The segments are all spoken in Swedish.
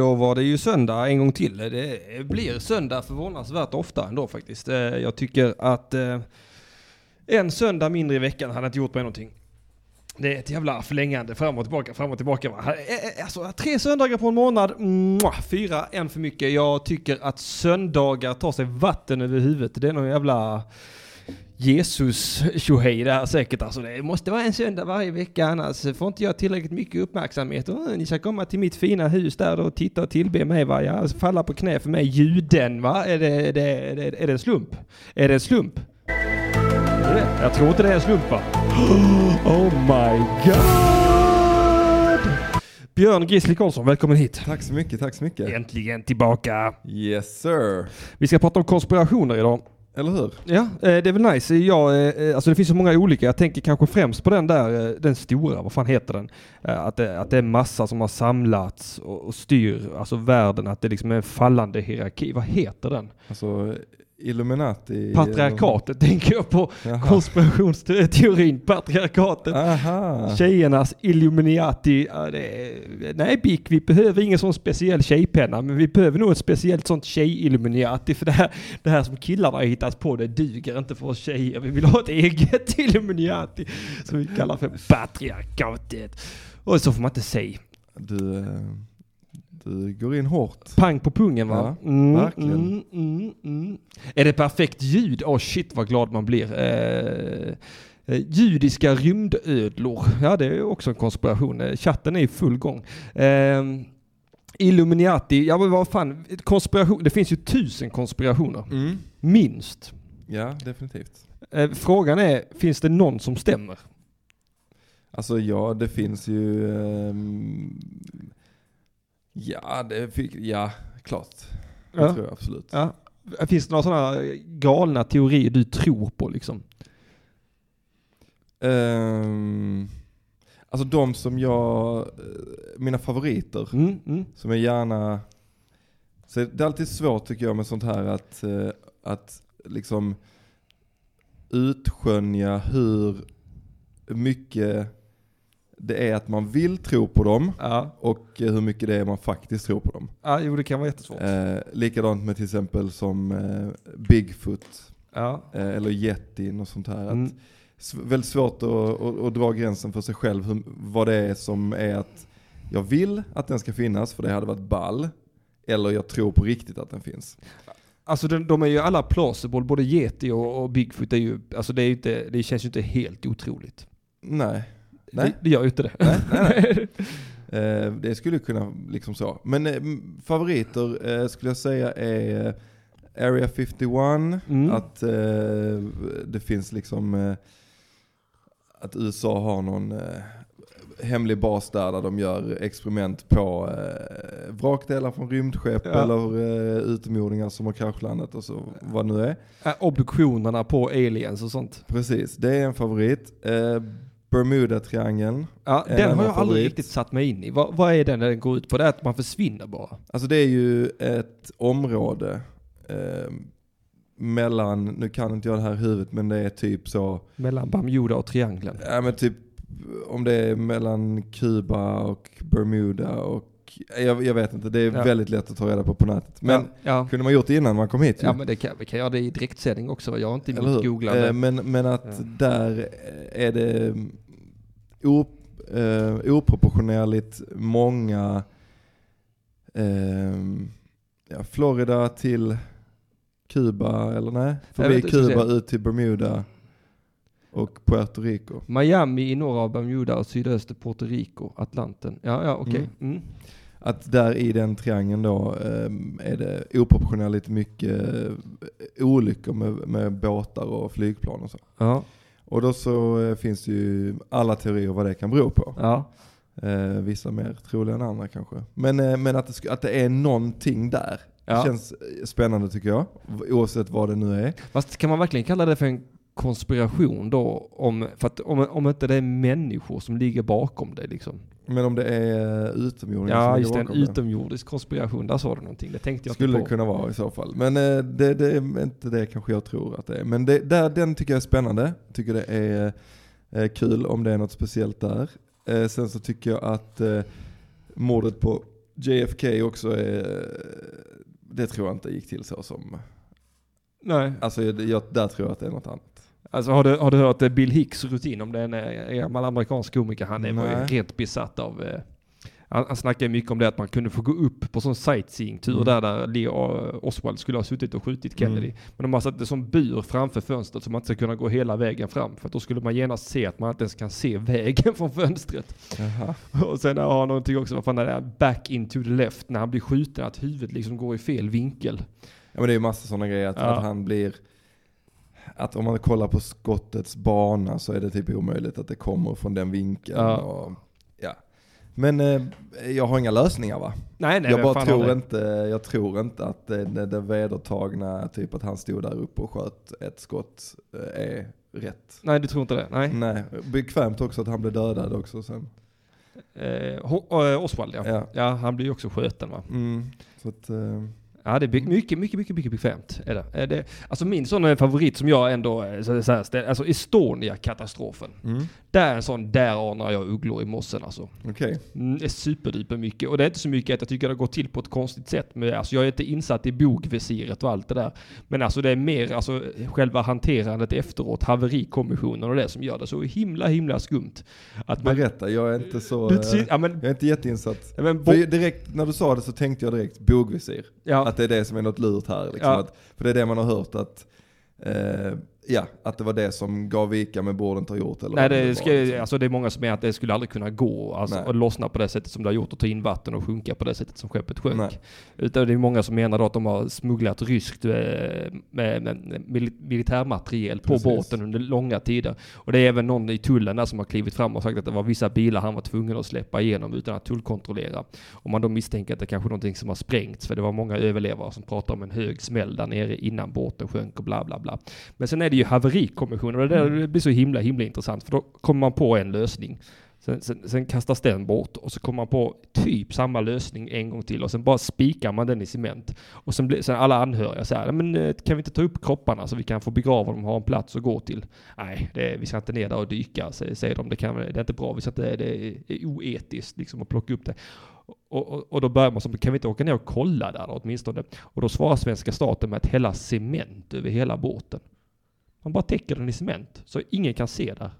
Då var det ju söndag en gång till. Det blir söndag förvånansvärt ofta ändå faktiskt. Eh, jag tycker att eh, en söndag mindre i veckan hade inte gjort mig någonting. Det är ett jävla förlängande fram och tillbaka, fram och tillbaka. Va? Eh, alltså tre söndagar på en månad, fyra, en för mycket. Jag tycker att söndagar tar sig vatten över huvudet. Det är någon jävla Jesus tjohej det här säkert alltså. Det måste vara en söndag varje vecka annars får inte jag tillräckligt mycket uppmärksamhet. Och, ni ska komma till mitt fina hus där och titta och tillbe mig va. Jag alltså, falla på knä för mig, juden va. Är det, är det, är det, är det en slump? Är det en slump? Jag tror inte det är en slump va? Oh my god! Björn Grizzly Karlsson, välkommen hit. Tack så mycket, tack så mycket. Äntligen tillbaka. Yes sir. Vi ska prata om konspirationer idag. Eller hur? Ja, eh, det är väl nice. Jag, eh, alltså det finns så många olika. Jag tänker kanske främst på den där, eh, den stora, vad fan heter den? Eh, Att det, att det är massa som har samlats och, och styr alltså världen, att det liksom är en fallande hierarki. Vad heter den? Alltså Illuminati. Patriarkatet tänker jag på. Jaha. Konspirationsteorin, patriarkatet. Aha. Tjejernas Illuminati. Ja, det är, nej Bick, vi behöver ingen sån speciell tjejpenna, men vi behöver nog ett speciellt sånt tjej-Illuminati. För det här, det här som killarna har hittat på, det duger inte för oss tjejer. Vi vill ha ett eget Illuminati som vi kallar för patriarkatet. Och så får man inte säga. Du, eh, du går in hårt. Pang på pungen va? Ja, mm, verkligen. Mm, mm, mm. Är det perfekt ljud? Åh shit vad glad man blir. Eh, eh, judiska rymdödlor. Ja det är också en konspiration. Eh, chatten är i full gång. Eh, Illuminati, ja men vad fan, konspiration, det finns ju tusen konspirationer. Mm. Minst. Ja, definitivt. Eh, frågan är, finns det någon som stämmer? Alltså ja, det finns ju... ehm, ja, det fick, ja, klart. Det Ja. tror jag absolut. Ja. Finns det några sådana galna teorier du tror på liksom? Ehm, alltså de som jag, eh, mina favoriter, Mm, mm. som jag gärna, så det är alltid svårt tycker jag med sånt här att, eh, att liksom utskönja hur mycket det är att man vill tro på dem Ja. och eh, hur mycket det är man faktiskt tror på dem. ja, jo det kan vara jättesvårt. Eh, likadant med till exempel som eh, Bigfoot Ja. eh, eller Yetin och sånt här. Att, Mm. väldigt svårt att, att, att dra gränsen för sig själv, hur, vad det är som är att jag vill att den ska finnas för det hade varit ball, eller jag tror på riktigt att den finns. Alltså de, de är ju alla plausible, både Yeti och, och Bigfoot är ju, alltså det, är inte, det känns ju inte helt otroligt. Nej. Nej. Det, det gör ju inte det. Nej, nej, Eh, det skulle kunna liksom så. Men eh, favoriter eh, skulle jag säga är eh, Area 51, Mm. att eh, det finns liksom eh, att USA har någon hemlig bas där, där de gör experiment på eh, vrakdelar från rymdskepp Ja. eller eh, utomjordingar som har kraschlandat och så vad nu är. Äh, Obduktionerna på aliens och sånt. Precis, det är en favorit. Eh, Bermuda-triangeln. Ja, En den har jag aldrig favorit. riktigt satt mig in i. Vad, vad är den den går ut på? Det är att man försvinner bara. Alltså det är ju ett område eh, mellan, nu kan inte jag det här i huvudet, men det är typ så, Mellan Bermuda och triangeln. ja men typ om det är mellan Kuba och Bermuda och, jag, jag vet inte, det är Ja. väldigt lätt att ta reda på på nätet. Men ja, ja. kunde man gjort det innan man kom hit ju. ja men det kan, vi kan göra det i direktsändning också. Jag har inte emot hur? googlande. Eh, men, men att där är det o, eh, oproportionerligt många eh, ja, Florida till Kuba, eller nej? Förbi Kuba ut till Bermuda och Puerto Rico. Miami i norra av Bermuda och sydöster Puerto Rico, Atlanten. Ja, ja okej. Mm. Att där i den triangeln då eh, är det oproportionerligt mycket eh, olyckor med, med båtar och flygplan och så. Ja, Och då så eh, finns det ju alla teorier vad det kan bero på. ja. Eh, vissa mer troliga än andra kanske. Men, eh, men att, det, att det är någonting där. Ja. Det känns eh, spännande tycker jag. Oavsett vad det nu är. Fast kan man verkligen kalla det för en konspiration då? Om, för att om, om inte det är människor som ligger bakom det liksom. Men om det är eh, utomjordingar Ja, som just det. En utomjordisk konspiration. Där sa du någonting. Det tänkte jag Skulle det kunna vara i så fall. Men eh, det, det är inte det kanske jag tror att det är. Men det, där, den tycker jag är spännande. Tycker det är eh, kul om det är något speciellt där. Sen så tycker jag att mordet på JFK också är, det tror jag inte gick till så som, Nej. alltså jag, där tror jag att det är något annat. Alltså har du, har du hört eh, Bill Hicks rutin om det? En eh, gammal amerikansk komiker. Han är var ju Nej. rent besatt av eh, han, han snackar ju mycket om det att man kunde få gå upp på sån sightseeing-tur Mm. där, där Leo Oswald skulle ha suttit och skjutit Kennedy. Mm. Men de har satt det som bur framför fönstret så man inte ska kunna gå hela vägen fram. För då skulle man genast se att man inte ens kan se vägen från fönstret. Jaha. Och sen har han någonting också, vad fan är det? Back into the left, när han blir skjuten, att huvudet liksom går i fel vinkel. Ja men det är ju massa sådana grejer, att, Ja. att han blir, att om man kollar på skottets bana så är det typ omöjligt att det kommer från den vinkeln. Ja. Och, ja. Men eh, jag har inga lösningar va? Nej, nej, jag bara tror inte, jag tror inte att det, det, det vedertagna, typ att han stod där uppe och sköt ett skott, eh, är rätt. Nej, du tror inte det? Nej. Nej, bekvämt också att han blev dödad också sen. Eh, eh, Oswald ja. Ja. ja. han blir ju också skjuten va. Mm, så att, eh, Ja, det är by- mycket, mycket, mycket, mycket bekvämt. Är det. Är det. Alltså min sån eh, favorit som jag ändå, eh, så, här, alltså Estonia-katastrofen. mm, Där är en sån, där anar jag ugglor i mossen alltså. okej. Mm, det är superduper mycket. Och det är inte så mycket att jag tycker det har gått till på ett konstigt sätt. Men alltså jag är inte insatt i bogvisiret och allt det där. Men alltså det är mer alltså själva hanterandet efteråt, haverikommissionen och det som gör det så himla, himla skumt. Att man... Berätta, jag är inte så, Du, ja, men, jag är inte jätteinsatt. ja, men, bo, direkt, när du sa det så tänkte jag direkt bogvisir. ja, Att det är det som är något lurt här. Liksom. Att, för det är det man har hört att, eh, ja, att det var det som gav vika men borde inte ha gjort. Eller Nej, det, var, ska, liksom. alltså det är många som menar att det skulle aldrig kunna gå alltså, Nej. att lossna på det sättet som det har gjort och ta in vatten och sjunka på det sättet som skeppet sjönk. Nej. Utan det är många som menar då att de har smugglat ryskt eh, med, med mil, militärmateriel på båten under långa tider. Och det är även någon i tullen där som har klivit fram och sagt att det var vissa bilar han var tvungen att släppa igenom utan att tullkontrollera. Och man då misstänker att det kanske är någonting som har sprängts för det var många överlevare som pratar om en hög smäll där nere innan båten sjönk och bla bla bla. Men sen är det ju haverikommissionen och det där blir så himla himla intressant för då kommer man på en lösning. Sen, sen, sen kastas den bort och så kommer man på typ samma lösning en gång till och sen bara spikar man den i cement. Och sen blir sen alla anhöriga så här, men eh, kan vi inte ta upp kropparna så vi kan få begrava dem och ha en plats att gå till? Nej, det, vi ska inte ner där och dyka, säger, de. Det, kan, det är inte bra, vi ska inte, det är, är oetiskt liksom att plocka upp det. Och, och, och då börjar man som, kan vi inte åka ner och kolla där åtminstone? Och då svarar svenska staten med att hälla cement över hela båten. Man bara täcker den i cement, så ingen kan se där.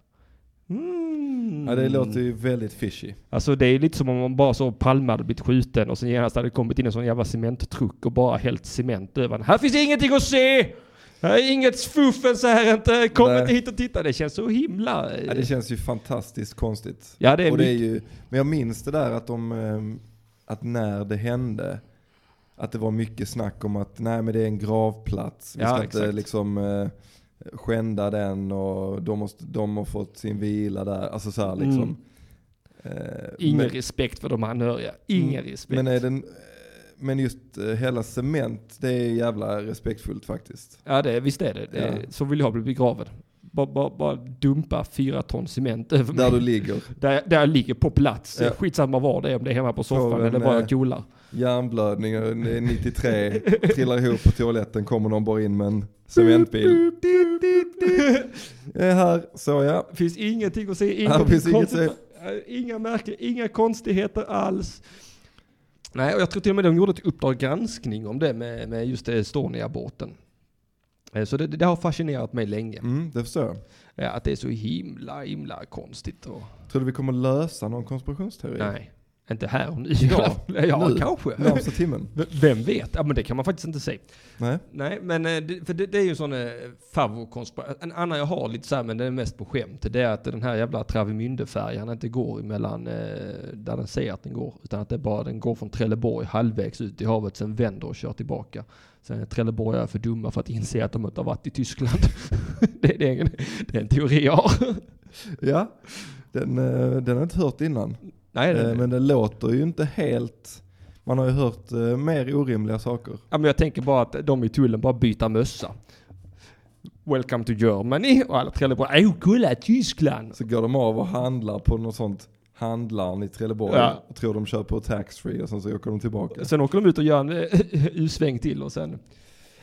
Mm. Ja, det låter ju väldigt fishy. Alltså det är lite som om man bara så Palme hade blivit skjuten och sen genast hade det kommit in en sån jävla cementtruck och bara hällt cement över. Här finns ingenting att se! Här är inget fuffens här inte, kom Nej. inte hit och titta. Det känns så himla... Ja, det känns ju fantastiskt konstigt. Ja, det är och det är mycket- ju, men jag minns det där att de, ehm, att när det hände, att det var mycket snack om att nej men det är en gravplats, vi Ja, ska inte exakt. liksom eh, skända den och de, måste, de har fått sin vila där, alltså så här liksom. Eh, Ingen men, respekt för de anhöriga. Ingen respekt. men, är den, men just eh, hela cement, det är jävla respektfullt faktiskt. Ja, det, visst är det. det är, Så vill jag bli begraven. Bara, bara, bara dumpa fyra ton cement över Där mig. du ligger, Där, där jag ligger på plats. Ja. Skitsamma var det är, om det är hemma på soffan eller eh, jag coolar. Hjärnblödning, och det är 93, trillar ihop på toaletten, kommer någon bara in med en cementbil. Jag är här, så ja. Finns ingenting att se, Ja, finns inget konstigt. Äh, Inga märken, inga konstigheter alls. Nej, och jag tror till och med de gjorde ett Uppdrag granskning om det med, med just Estonia-båten. Eh, Så det, det har fascinerat mig länge. Mm, det förstår jag. Ja, Att det är så himla, himla konstigt. Och, Tror du vi kommer lösa någon konspirationsteori? nej, inte här och nu. Ja, ja nu. kanske. Närmsta timmen? Vem vet? Ja, men det kan man faktiskt inte säga. Nej? Nej, men eh, för det, det är ju en sån eh, favoritkonspiration. En annan jag har lite så här, men det är mest på skämt. Det är att den här jävla Travemünde-färjan inte går emellan eh, där den säger att den går. Utan att det är bara den går från Trelleborg halvvägs ut i havet, sen vänder och kör tillbaka. Sen är Trelleborgare för dumma för att inse att de inte har varit i Tyskland. det, det, är en, det är en teori jag har. Ja, den, den har jag inte hört innan. Nej, det, Eh, Men det låter ju inte helt... Man har ju hört eh, mer orimliga saker. ja, men jag tänker bara att de i tullen bara byter mössa. Welcome to Germany. Och alla Trelleborg, åh kolla Tyskland. Så går de av och handlar på något sånt handlaren i Trelleborg Ja. och tror de på taxfree och sen så åker de tillbaka. Sen åker de ut och gör en eh, U-sväng till och sen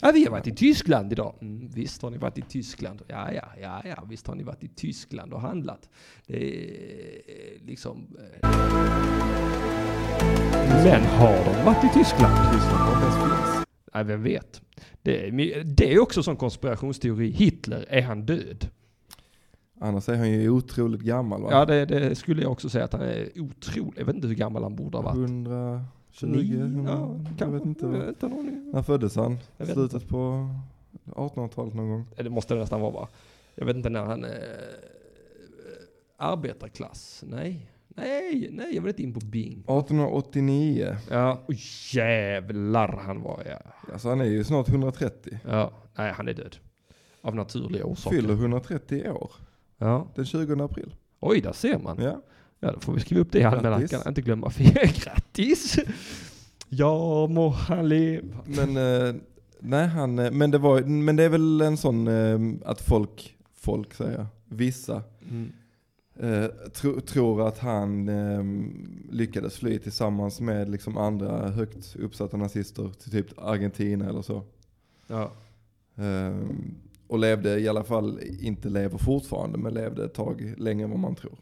Ja, vi har varit i Tyskland idag. Mm, visst har ni varit i Tyskland. Ja, ja, ja, ja, visst har ni varit i Tyskland och handlat. Det är eh, liksom... Eh. Men har de varit i Tyskland? Tyskland. Nej, vem vet? Det är, det är också som konspirationsteori. Hitler, är han död? Annars är han ju otroligt gammal va? Ja, det, det skulle jag också säga att han är otroligt. Jag vet inte hur gammal han borde ha varit. 100... 20? Ja, jag vet inte. Jag vet inte När föddes han? Slutet på 1800-talet någon gång? Det måste det nästan vara va? Jag vet inte när han... Eh, eh arbetarklass? Nej. Nej, nej, jag var inte in på Bing. 1889. Ja, oh, jävlar han var ja. Alltså han är ju snart 130. Ja, nej han är död. Av naturliga orsaker. Fyller 130 år. Ja. Den 20 april. Oj, där ser man. Ja. Ja, då får vi skriva upp det i almanackan. Inte glömma fel. Grattis! Ja, må han leva. Men, eh, nej han, eh, men det var, men det är väl en sån eh, att folk, folk säger vissa, Mm. eh, tro, tror att han eh, lyckades fly tillsammans med liksom andra högt uppsatta nazister till typ Argentina eller så. Ja. Eh, och levde i alla fall, inte lever fortfarande, men levde ett tag längre än vad man tror.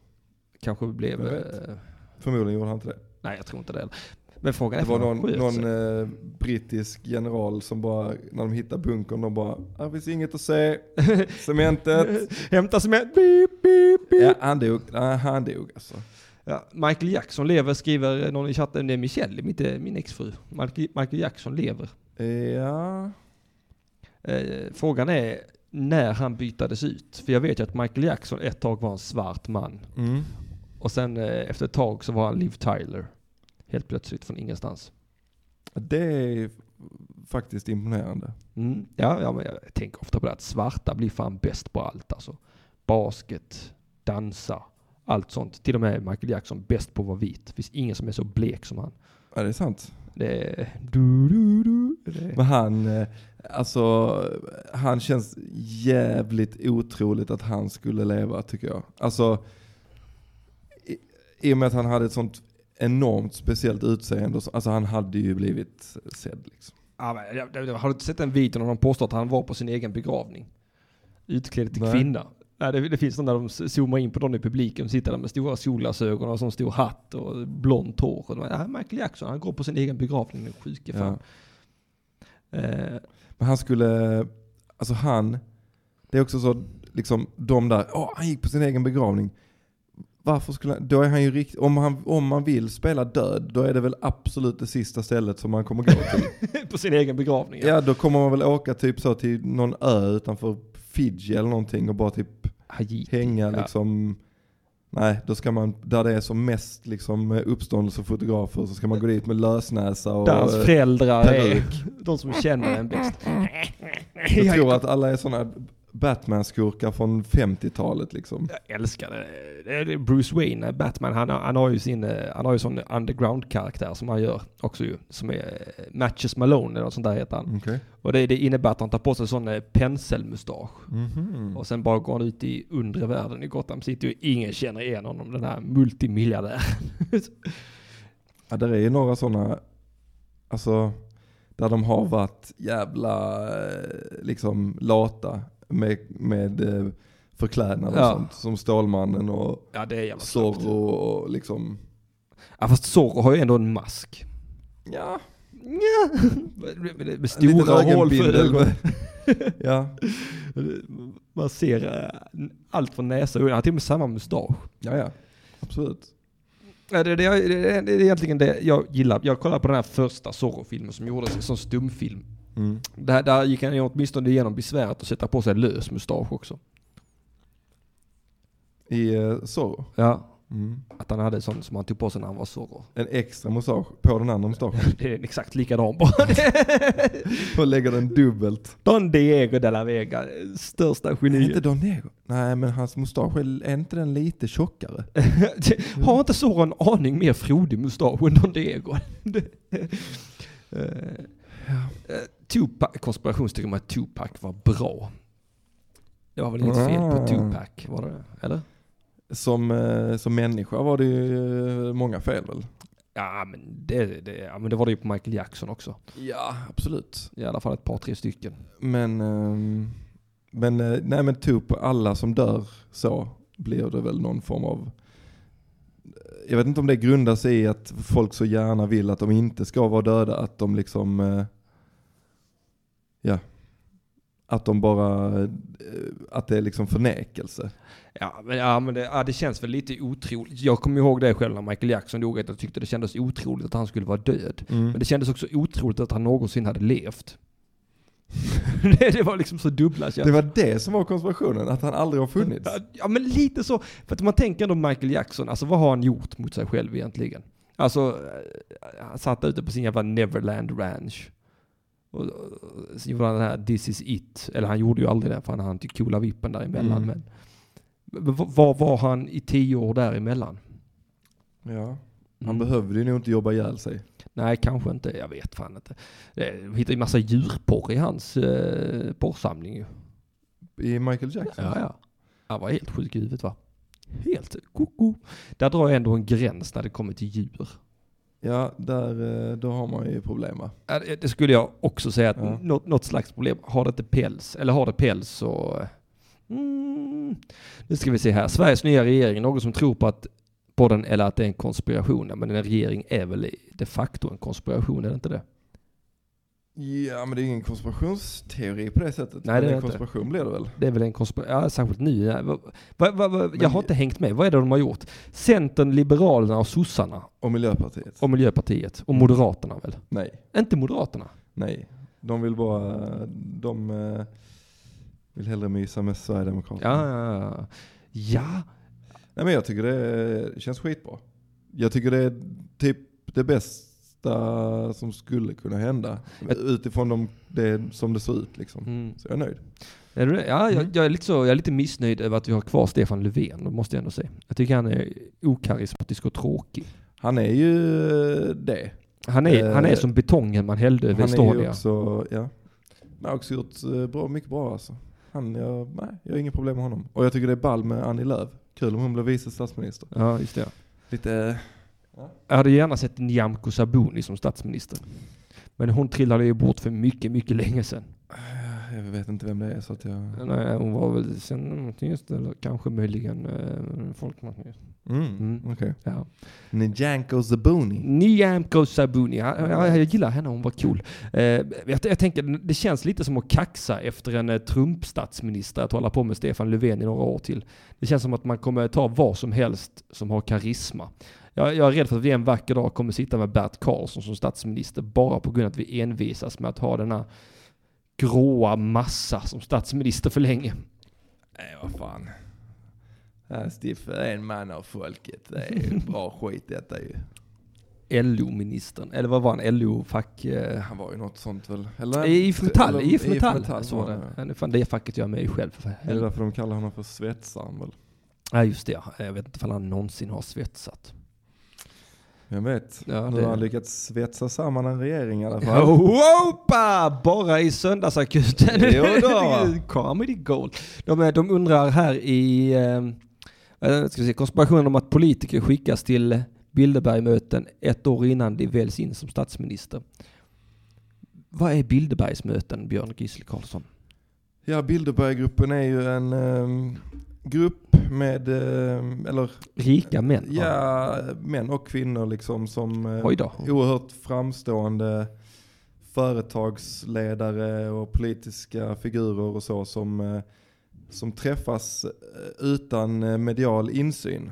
Kanske blev... Eh, Förmodligen gjorde han inte det. nej, jag tror inte det. Men frågan är Det var någon, någon eh, brittisk general som bara, när de hittade bunkern, de bara, här finns inget att se, cementet. Hämta cement. Beep, beep, beep. ja, han dog, han dog alltså. Ja, Michael Jackson lever, skriver någon i chatten. Det är Michelle, inte min exfru. Michael, Michael Jackson lever. Ja, Eh, frågan är när han bytades ut. För jag vet ju att Michael Jackson ett tag var en svart man. mm. Och sen eh, efter ett tag så var han Liv Tyler. Helt plötsligt från ingenstans. det är faktiskt imponerande. Mm. Ja, ja, men jag tänker ofta på det att svarta blir fan bäst på allt alltså. Basket, dansa, allt sånt. Till och med Michael Jackson bäst på att vara vit. Det finns ingen som är så blek som han. Ja, det är sant. Det är... Du, du, du. Det Men han, eh, alltså, han känns jävligt otroligt att han skulle leva tycker jag. Alltså, i, och med att han hade ett sånt enormt speciellt utseende, alltså han hade ju blivit sedd liksom. Ja, men, har du inte sett den videon när de påstår att han var på sin egen begravning? Utklädd till Nej. kvinna. Ja, det, det finns sådana där de zoomar in på någon i publiken, sitter där med stora solglasögon och sån stor hatt och blont hår. Och de, ja, Michael Jackson, han går på sin egen begravning, den sjuke fan. Eh, Men han skulle, alltså han, det är också så, liksom de där, åh han gick på sin egen begravning. Varför skulle han, då är han ju riktigt, om, han, om man vill spela död, då är det väl absolut det sista stället som man kommer gå till. på sin egen begravning. ja, då kommer man väl åka typ så till någon ö utanför Fiji eller någonting och bara typ Haiti. hänga Ja. liksom. Nej, då ska man, där det är som mest liksom uppståndelsefotografer så ska man gå dit med lösnäsa och Där hans eh, föräldrar är peruk. de som känner en bäst. Jag tror att alla är sådana Batman-skurkar från 50-talet liksom. Jag älskar det. det. Bruce Wayne, Batman, han har, han har ju sin, eh, han har ju sån underground-karaktär som han gör också ju. Som är eh, Matches Malone eller något sånt där heter han. Okej. Och det, det innebär att han tar på sig sån eh, penselmustasch. Mhm. Och sen bara går han ut i undre världen i Gotham City och ingen känner igen honom, den här multimiljardären. Ja, där är ju några sådana, alltså, där de har varit jävla liksom lata med, med eh, förklädnader Ja. och sånt. Som Stålmannen och ja. Zorro och liksom, Ja fast Zorro har ju ändå en mask. ja, Ja. Med, med, stora hål för ögonen. ja, Man ser eh, allt från näsa och. Han har till och med samma mustasch. ja, ja, absolut. Ja, det, det, det, det är egentligen det jag gillar. Jag kollade på den här första Zorro-filmen som gjordes som stumfilm. Mm. Där, där gick han ju åtminstone igenom besväret att sätta på sig lös mustasch också. I uh, Zorro. Ja. Mm. Att han hade sån som han tog på sig när han var Zorro. En extra mustasch på den andra mustaschen. Det är exakt likadan bara. och lägger den dubbelt. Don Diego de la Vega, största Är inte geniet. Don Diego? Nej men hans mustasch, är, inte den lite tjockare? Har inte Zorro en aning mer frodig mustasch än Don Diego? Eh, eh, Tupac, konspirationsteorin om att Tupac var bra. Det var väl inget fel på Ah. Tupac, var det Eller? Som, eh, som människa var det ju eh, många fel väl? Ja men det, det, ja, men det var det ju på Michael Jackson också. Ja, absolut. I alla fall ett par, tre stycken. Men, ehm, men eh, nej men typ alla som dör så blir det väl någon form av jag vet inte om det grundar sig i att folk så gärna vill att de inte ska vara döda, att de liksom, ja, att de bara, eh, att det är liksom förnekelse. Ja, men, ja, men det, ja, det känns väl lite otroligt. Jag kommer ihåg det själv när Michael Jackson dog, att jag tyckte det kändes otroligt att han skulle vara död. Mm. Men det kändes också otroligt att han någonsin hade levt. det, det var liksom så dubbla Det känslor. var det som var konspirationen, att han aldrig har funnits. Ja men lite så, för att man tänker ändå Michael Jackson, alltså vad har han gjort mot sig själv egentligen? Alltså, eh, han satt ute på sin jävla Neverland Ranch. Och, så gjorde han den här This is it, eller han gjorde ju aldrig det för han hann till coola vippen däremellan. Mm. Men, vad var han i tio år däremellan? Ja, han Mm. behövde ju nog inte jobba ihjäl sig. Nej, kanske inte. Jag vet fan inte. Jag hittade ju massa djurporr i hans eh, porrsamling ju. I Michael Jackson? Ja, ja. Han var helt sjuk i huvudet va? Helt koko. Där drar jag ändå en gräns när det kommer till djur. Ja, där, eh, då har man ju problem va? Det skulle jag också säga att Ja. något, något slags problem. Har det inte päls, eller har det päls så... Mm, nu ska vi se här. Sveriges nya regering, någon som tror på att på den eller att det är en konspiration. Men en regering är väl de facto en konspiration, är det inte det? Ja, men det är ingen konspirationsteori på det sättet. Nej, det är en inte. konspiration blir det väl? Det är väl en konspiration, ja särskilt nu. Va, va, va, va, Men- jag har inte hängt med. Vad är det de har gjort? Centern, Liberalerna och sossarna Och Miljöpartiet? och Miljöpartiet och Moderaterna väl? Nej, Inte Moderaterna? nej. De vill bara, de eh, vill hellre mysa med Sverigedemokraterna. Ja, ja, ja. Ja, Nej men jag tycker det känns skitbra. Jag tycker det är typ det bästa som skulle kunna hända. Utifrån de, det som det ser ut liksom. mm. Så jag är nöjd. Är du det? Ja, jag, Mm. jag, är lite så, jag är lite missnöjd över att vi har kvar Stefan Löfven, det måste jag ändå säga. Jag tycker han är okarismatisk och tråkig. Han är ju det. Han är, Eh, han är som betongen man hällde över Han är ju Estonia. också, ja. Han har också gjort eh, bra, mycket bra alltså. Han, jag, nej, jag har inga problem med honom. Och jag tycker det är ball med Annie Lööf. Kul om hon blir vice statsminister. Ja, just det. Lite, Jag hade gärna sett Nyamko Sabuni som statsminister. Men hon trillade ju bort för mycket, mycket länge sedan. jag vet inte vem det är så att jag... Nej, hon var väl centerpartist eller kanske möjligen eh, folkpartist. Mm, Mm. okej. Ja. Nyamko Sabuni. Nyamko Sabuni, ja, ja, jag gillar henne, hon var cool. Eh, jag, jag tänker, det känns lite som att kaxa efter en eh, Trump-statsminister, att hålla på med Stefan Löfven i några år till. Det känns som att man kommer ta vad som helst som har karisma. Jag, jag är rädd för att vi en vacker dag kommer sitta med Bert Karlsson som statsminister bara på grund av att vi envisas med att ha denna gråa massa som statsminister för länge. Nej vad fan. Stiff är en man av folket. Det är bra skit detta ju. LO-ministern, eller vad var han? LO-fack... Eh, Han var ju något sånt väl? Eller? IF Metall, eller- IF Metall, så var det. Ja, är fan det facket jag är med i själv. För Är det helvete. därför de kallar honom för svetsaren väl? Ja just det, ja. jag vet inte om han någonsin har svetsat. Vem vet? Ja, nu det- har han lyckats svetsa samman en regering i alla fall. Opa! Bara i söndagsakuten. Jo då. Comedy gold. De, är- de undrar här i eh, eh, ska se, konspirationen om att politiker skickas till Bilderbergmöten ett år innan de väljs in som statsminister. Vad är Bilderbergsmöten, Björn Gisle Karlsson? Ja, Bilderberggruppen är ju en ehm, grupp med, ehm, eller Rika män? ja, män och kvinnor liksom som eh, oerhört framstående företagsledare och politiska figurer och så som, eh, som träffas eh, utan eh, medial insyn.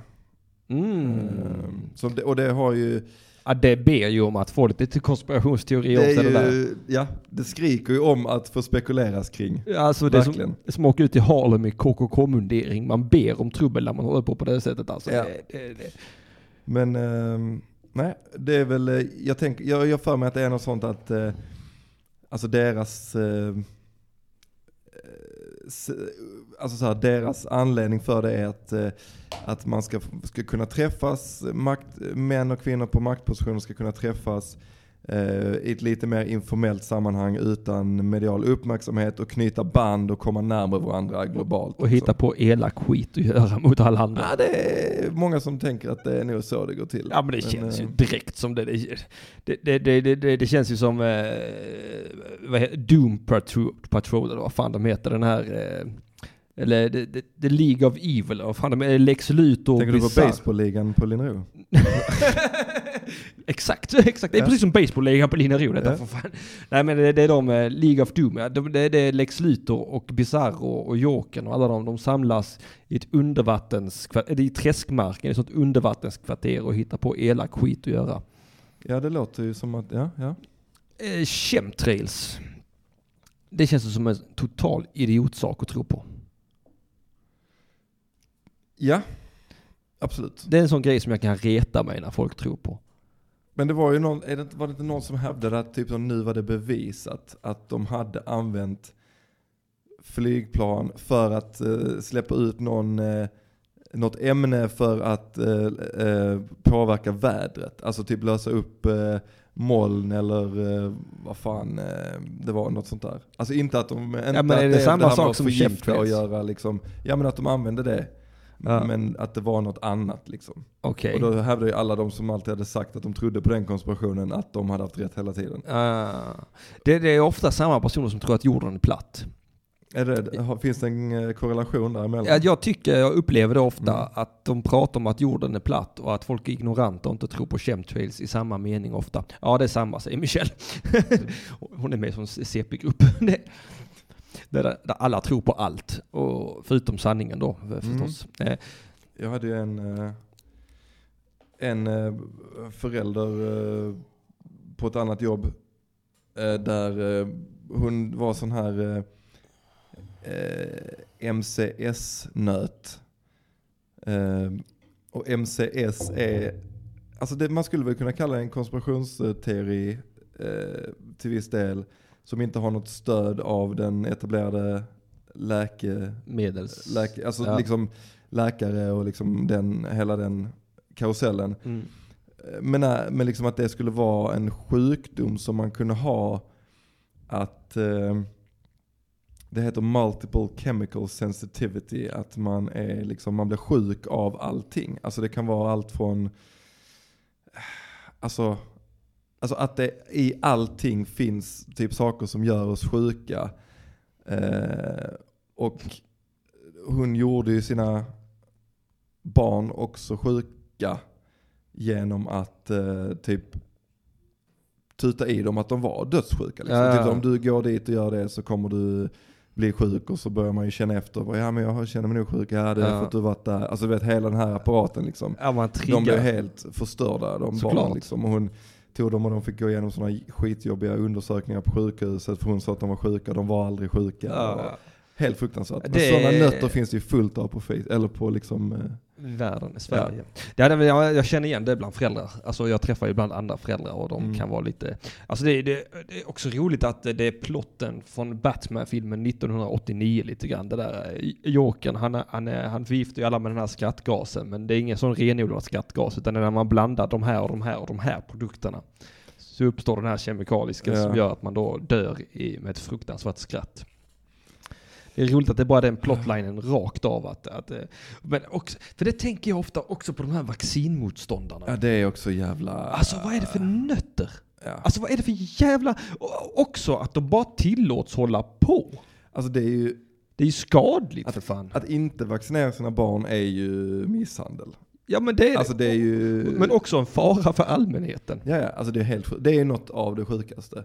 Mm. Så och det har ju, Ja, det ber ju om att få lite konspirationsteorier det, det är där. ju ja, det skriker ju om att få spekuleras kring. Alltså det som, Verkligen. det som att åka ut i Harlem i KKK-mundering. Man ber om trubbel när man håller på på det sättet alltså. Ja. Det, det, det. Men ehm, nej, det är väl, eh, jag tänker, jag jag för mig att det är något sånt att, eh, alltså deras, eh, s- alltså så här, deras anledning för det är att, eh, att man ska, ska kunna träffas, makt, män och kvinnor på maktpositioner ska kunna träffas eh, i ett lite mer informellt sammanhang utan medial uppmärksamhet och knyta band och komma närmare varandra globalt. Och hitta på elak skit att göra mot alla andra. Ja, det är många som tänker att det är nog så det går till. Ja men det känns ju eh, direkt som det. Det, det, det, det, det, det känns ju som eh, vad heter, Doom Patrol, Patrol eller vad fan de heter. Den här eh, Eller The, the, the League of Evil, vad fan de är, Lex Luthor Tänker du på baseballligan på Linnero? exakt, exakt. Det är Ja. precis som baseballligan på Linnero detta Ja. för fan. Nej men det, det är de, eh, League of Doom, ja. de, det, det är Lex Luthor och Bizarro och Jokern och alla de, de samlas i ett undervattenskvarter, i träskmarken, i ett sånt undervattenskvarter och hittar på elak skit att göra. Ja det låter ju som att, ja, ja. Eh, chemtrails. Det känns som en total idiotsak att tro på. Ja, absolut. Det är en sån grej som jag kan reta mig när folk tror på. Men det var ju någon, är det, var det inte någon som hävdade att typ som nu var det bevisat att de hade använt flygplan för att eh, släppa ut någon, eh, något ämne för att eh, eh, påverka vädret. Alltså typ lösa upp eh, moln eller eh, vad fan eh, det var, något sånt där. Alltså inte att de, inte men är att det det, samma det här sak att som förgifta chemtrails? och göra liksom, ja men att de använde det. Ja. Men att det var något annat liksom. Okej. Och då hävdar ju alla de som alltid hade sagt att de trodde på den konspirationen att de hade haft rätt hela tiden. Ah. det, det är ofta samma personer som tror att jorden är platt. Är det, finns det en eh, korrelation däremellan? Ja, jag tycker, jag upplever det ofta, Mm. att de pratar om att jorden är platt och att folk är ignoranta och inte tror på chemtrails i samma mening ofta. Ja, det är samma, säger Michelle. Hon är med som CP-grupp. Där, där alla tror på allt, och förutom sanningen då förstås. Eh, Jag hade ju en, eh, en eh, förälder eh, på ett annat jobb eh, där eh, hon var sån här eh, eh, MCS-nöt. Eh, och MCS är, alltså det, man skulle väl kunna kalla en konspirationsteori eh, till viss del, som inte har något stöd av den etablerade läke medels... läke, alltså Ja. liksom läkare och liksom den, hela den karusellen. Mm. Men, äh, men liksom att det skulle vara en sjukdom som man kunde ha att eh, det heter multiple chemical sensitivity, att man, är liksom, man blir sjuk av allting. Alltså det kan vara allt från, alltså, alltså att det i allting finns typ saker som gör oss sjuka. Eh, och hon gjorde ju sina barn också sjuka genom att eh, typ tuta i dem att de var dödssjuka. Liksom. Ja. Typ, om du går dit och gör det så kommer du bli sjuk och så börjar man ju känna efter. Ja men jag känner mig nog sjuk, ja det är Ja. för att du varit där. Alltså du vet hela den här apparaten liksom. Ja, man De blev helt förstörda de Såklart. barnen liksom. Och hon tog dem och de fick gå igenom sådana skitjobbiga undersökningar på sjukhuset för hon sa att de var sjuka, de var aldrig sjuka. Ja, Helt fruktansvärt. Men Det- sådana nötter finns det ju fullt av på Facebook, eller på liksom, eh, världen i Sverige. Ja. det, jag, jag känner igen det bland föräldrar. Alltså jag träffar ju ibland andra föräldrar och de Mm. kan vara lite... Alltså det, det, det är också roligt att det är plotten från Batman-filmen 1989 lite grann. Det där eh, Jokern, han, han, han förgiftar ju alla med den här skrattgasen. Men det är ingen sån renodlad skrattgas utan det är när man blandar de här och de här och de här produkterna. Så uppstår den här kemikaliska Ja. som gör att man då dör i, med ett fruktansvärt skratt. Det är roligt att det bara är den plotlinen rakt av. Att, att, eh, men också, för det tänker jag ofta också på de här vaccinmotståndarna. ja det är också jävla... Alltså vad är det för nötter? Ja. Alltså vad är det för jävla... och Också att de bara tillåts hålla på. Alltså det är ju, Det är ju skadligt för fan. att inte vaccinera sina barn är ju misshandel. Ja men det är Alltså det är ju... Men också en fara för allmänheten. Ja, ja, alltså det är helt. Det är något av det sjukaste.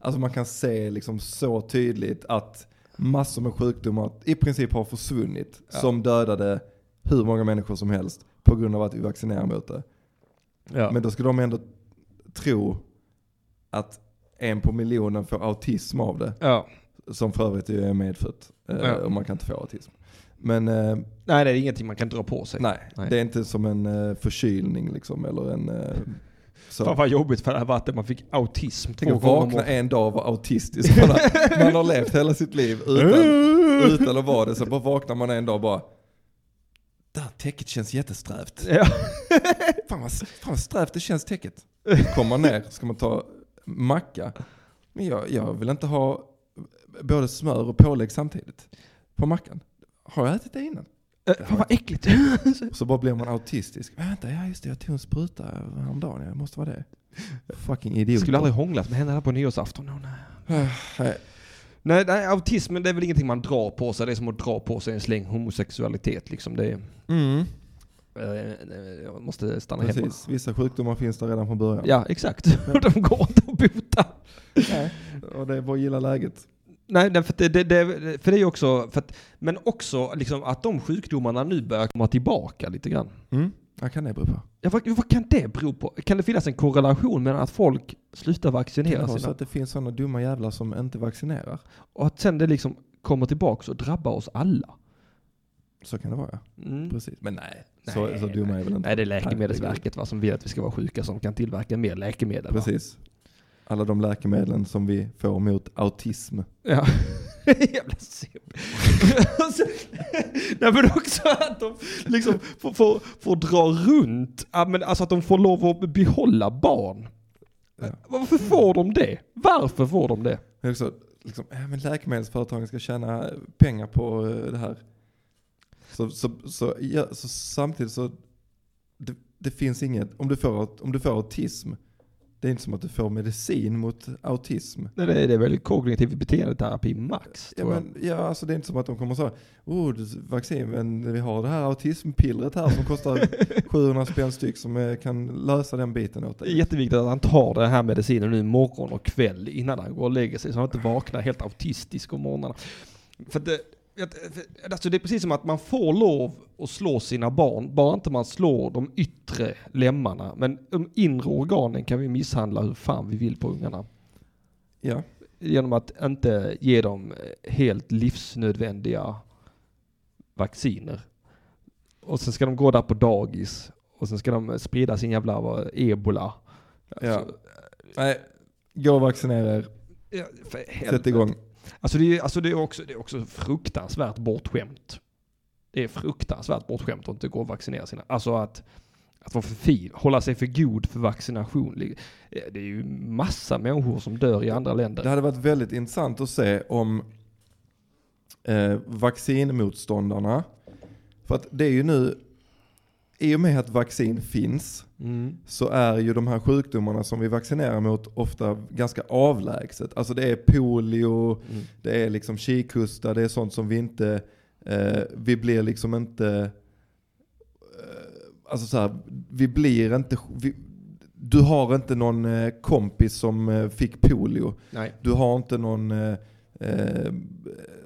Alltså man kan se liksom så tydligt att massor med sjukdomar i princip har försvunnit Ja. som dödade hur många människor som helst på grund av att vi vaccinerar mot det. Ja. Men då ska de ändå tro att en på miljonen får autism av det. ja. Som för övrigt är medfött. Eh, Ja. Och man kan inte få autism. Men eh, Nej det är ingenting man kan dra på sig. nej, Nej. det är inte som en eh, förkylning liksom. Eller en... Så. Fan vad jobbigt för det här att man fick autism. Tänk att vakna en dag och vara autistisk. Man har, man har levt hela sitt liv utan, utan att vara det. Så bara vaknar man en dag och bara det här täcket känns jättesträvt. Ja. Fan vad, fan vad strävt det känns täcket. Kommer man ner ska man ta macka. Men jag, jag vill inte ha både smör och pålägg samtidigt på mackan. Har jag ätit det innan? Fan vad äckligt. Så bara blir man autistisk. Vänta, ja just det, jag tog en spruta häromdagen. Jag måste vara det. Fucking idiot. Skulle aldrig hånglat med henne här på nyårsafton. Oh, nej. Nej. Nej, autismen det är väl ingenting man drar på sig. Det är som att dra på sig en släng homosexualitet liksom. Det är, Mm, eh, jag måste stanna hemma. precis. Vissa sjukdomar finns där redan från början. Ja, exakt. Och de går inte att bota. Nej. Och det är bara att gilla läget. Nej, för det, det, det, för det är också, för att, men också liksom att de sjukdomarna nu börjar komma tillbaka lite grann. Mm. Vad kan det bero på? Ja, vad, vad kan det bero på? Kan det finnas en korrelation mellan att folk slutar vaccinera vara så att det finns sådana dumma jävlar som inte vaccinerar? och att sen det liksom kommer tillbaka och drabbar oss alla? Så kan det vara. Mm. Precis. Men nej, Nej, så, så dumma är väl inte. Nej, det är Läkemedelsverket va, som vill att vi ska vara sjuka som kan tillverka mer läkemedel. Va? Alla de läkemedlen som vi får mot autism. Ja. Jävla simp. Nej men också att de liksom får, får, får dra runt, men alltså att de får lov att behålla barn. Ja. Varför får de det? Varför får de det? Också, liksom, ja, men läkemedelsföretagen ska tjäna pengar på eh, det här. Så, så, så, ja, så samtidigt så, det, det finns inget, om du, får, om du får autism, det är inte som att du får medicin mot autism. Nej, Det är, det är väl kognitiv beteendeterapi max, Ja, men, ja, alltså det är inte som att de kommer säga, oh, du- vaccin, men vi har det här autismpillret här som kostar 700 spänn styck som eh, kan lösa den biten åt Det är dig. jätteviktigt att han tar den här medicinen nu morgon och kväll innan han går och lägger sig så han inte vaknar helt autistisk om morgnarna. För det, alltså det är precis som att man får lov att slå sina barn, bara inte man slår de yttre lemmarna. Men de inre organen kan vi misshandla hur fan vi vill på ungarna. Ja, Genom att inte ge dem helt livsnödvändiga vacciner. Och sen ska de gå där på dagis. Och sen ska de sprida sin jävla ebola. Ja. Alltså, nej, gå och vaccinera er, Ja, sätt igång. Alltså det är, alltså det är, också, det är också fruktansvärt bortskämt. Det är fruktansvärt bortskämt att inte gå och vaccinera sina. Alltså att, att vara för fin, hålla sig för god för vaccination. Det är ju massa människor som dör i andra länder. Det hade varit väldigt intressant att se om eh, vaccinmotståndarna, för att det är ju nu, i och med att vaccin finns, Mm. så är ju de här sjukdomarna som vi vaccinerar mot ofta ganska avlägset. Alltså det är polio, Mm. det är liksom kikhosta, det är sånt som vi inte, eh, vi blir liksom inte, eh, alltså så här, vi blir inte, vi, du har inte någon eh, kompis som eh, fick polio. Nej. Du har inte någon, eh,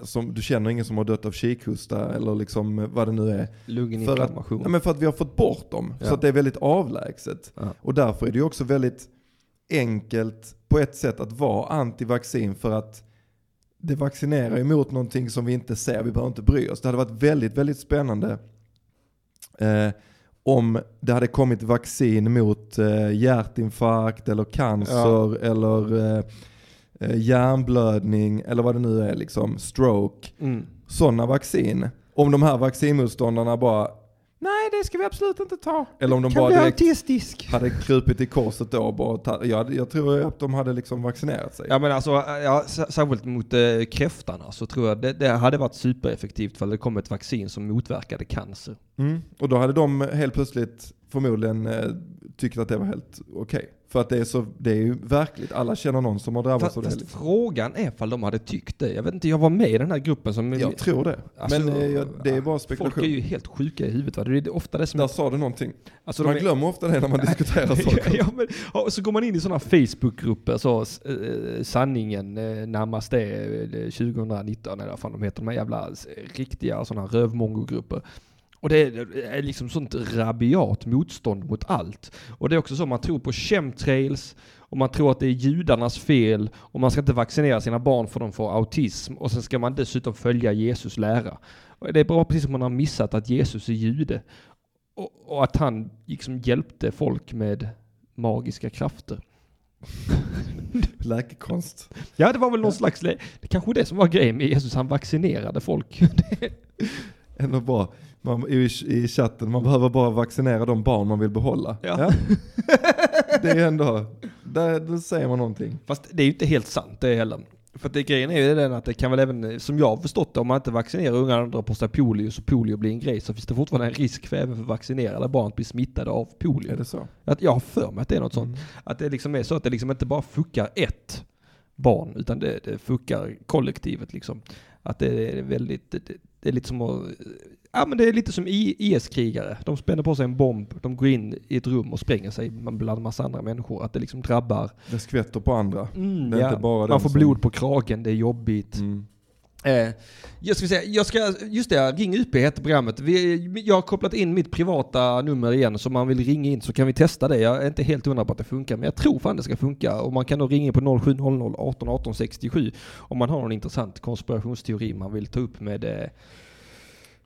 som, du känner ingen som har dött av kikhosta eller liksom vad det nu är. För att, Lunginflammation. nej, men för att vi har fått bort dem. Ja. Så att det är väldigt avlägset. Ja. Och därför är det också väldigt enkelt på ett sätt att vara antivaccin för att det vaccinerar emot någonting som vi inte ser, vi behöver inte bry oss. Det hade varit väldigt, väldigt spännande eh, om det hade kommit vaccin mot eh, hjärtinfarkt eller cancer eller eh, eh, hjärnblödning eller vad det nu är, liksom stroke. Mm. Sådana vaccin. Om de här vaccinmotståndarna bara, nej det ska vi absolut inte ta. Eller om de bara direkt autistisk. hade krupit i korset då och bara ta, ja, jag tror att de hade liksom vaccinerat sig. Ja men alltså, ja, särskilt mot eh, kräftarna så tror jag det, det hade varit supereffektivt för det kom ett vaccin som motverkade cancer. Mm. Och då hade de helt plötsligt förmodligen eh, tyckt att det var helt okej. För att det är, så, det är ju verkligt, alla känner någon som har drabbats av det. fast frågan är ifall de hade tyckt det. Jag vet inte, jag var med i den här gruppen som... Jag tror det. Alltså, Men eh, det är bara Folk är spekulation. ju helt sjuka i huvudet va? Det är ofta det som... Där sa du någonting. alltså, Man är- glömmer ofta det när man diskuterar saker. ja, men, ja, så går man in i sådana Facebookgrupper, så eh, sanningen, eh, närmast det, eh, 2019 eller vad fan de heter, de här jävla riktiga sådana rövmongogrupper. Och det är, liksom sånt rabiat motstånd mot allt. Och det är också så man tror på chemtrails, och man tror att det är judarnas fel, och man ska inte vaccinera sina barn för de får autism, och sen ska man dessutom följa Jesus lära. Och det är bara precis som man har missat att Jesus är jude. Och, och att han liksom hjälpte folk med magiska krafter. Läkekonst. Ja, det var väl någon slags, det kanske det som var grejen med Jesus, han vaccinerade folk. Ändå bra. Man, i, I chatten, man behöver bara vaccinera de barn man vill behålla. Ja. Det är ändå, där, där säger man någonting. Fast det är ju inte helt sant det heller. För att det, grejen är ju den att det kan väl även, som jag har förstått det, om man inte vaccinerar ungarna och drar på sig polio så polio blir en grej så finns det fortfarande en risk för även för vaccinerade barn att bli smittade av Är polio. det så? Att jag har för mig att det är något sånt. Mm. Att det liksom är så att det liksom inte bara fuckar ett barn, utan det, det fuckar kollektivet liksom. Att det är väldigt, det, det är lite som att, ja men det är lite som IS-krigare. De spänner på sig en bomb, de går in i ett rum och spränger sig bland massa andra människor. Att det liksom drabbar, Det skvätter på andra. mm, Det är ja, inte bara man får som- blod på kragen, det är jobbigt. Mm. Eh, jag ska säga, jag ska, just det, Ring UP heter programmet. Vi, jag har kopplat in mitt privata nummer igen, så om man vill ringa in så kan vi testa det. Jag är inte helt hundra på att det funkar, men jag tror fan det ska funka. Och man kan då ringa in på 0700 18 18 67 om man har någon intressant konspirationsteori man vill ta upp med eh,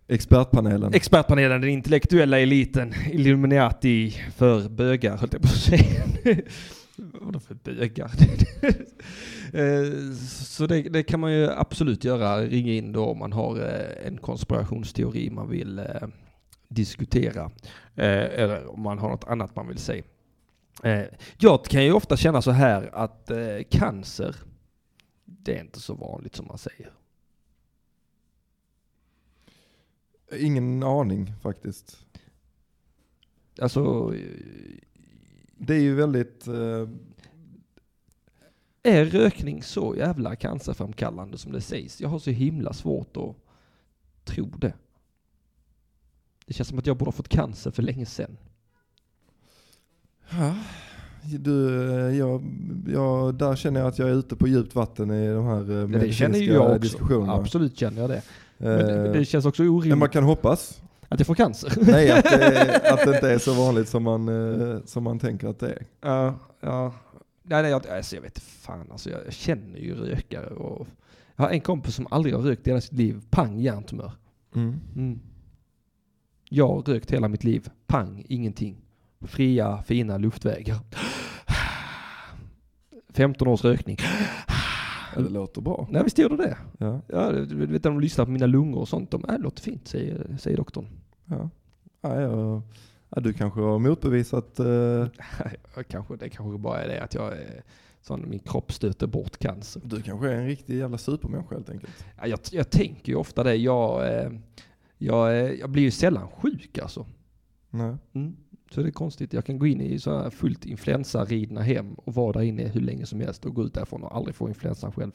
Expertpanelen. expertpanelen, den intellektuella eliten, Illuminati för bögar, höll jag på att säga. Vadå för bögar? Eh, Så det, det kan man ju absolut göra, ringa in då om man har eh, en konspirationsteori man vill eh, diskutera. Eller om man har något annat man vill säga. Jag kan ju ofta känna så här att cancer, det är inte så vanligt som man säger. Ingen aning faktiskt. Alltså, Det är ju väldigt, eh, Är rökning så jävla cancerframkallande som det sägs? Jag har så himla svårt att tro det. Det känns som att jag borde ha fått cancer för länge sedan. ja, du, jag, jag, där känner jag att jag är ute på djupt vatten i de här eh, Det medicinska känner ju jag också. diskussionerna. Absolut känner jag det. Men Eh, det, det känns också men orimligt man kan hoppas. att jag får cancer. Nej, att det, att det inte är så vanligt som man, eh, som man tänker att det är. Ja, ja. Nej, nej, jag, alltså, jag vet fan alltså. Jag, jag känner ju rökare och jag har en kompis som aldrig har rökt i hela sitt liv. Pang, hjärntumör. Mm. Mm. Jag har rökt hela mitt liv. Pang, ingenting. Fria, fina luftvägar. 15 års rökning. Det låter bra. Nej, visst gör det? Ja, Ja, du vet de lyssnar på mina lungor och sånt. De, äh, låter fint, säger, säger doktorn. ja. Ja, ja, ja, du kanske har motbevisat eh, kanske, det kanske bara är det att jag är sån, min kropp stöter bort cancer. Du kanske är en riktig jävla supermänniska helt enkelt. Ja, jag, jag tänker ju ofta det. Jag, eh, jag, eh, jag blir ju sällan sjuk alltså. Nej. Mm. Så det är konstigt. Jag kan gå in i så här fullt influensaridna hem och vara där inne hur länge som helst och gå ut därifrån och aldrig få influensan själv.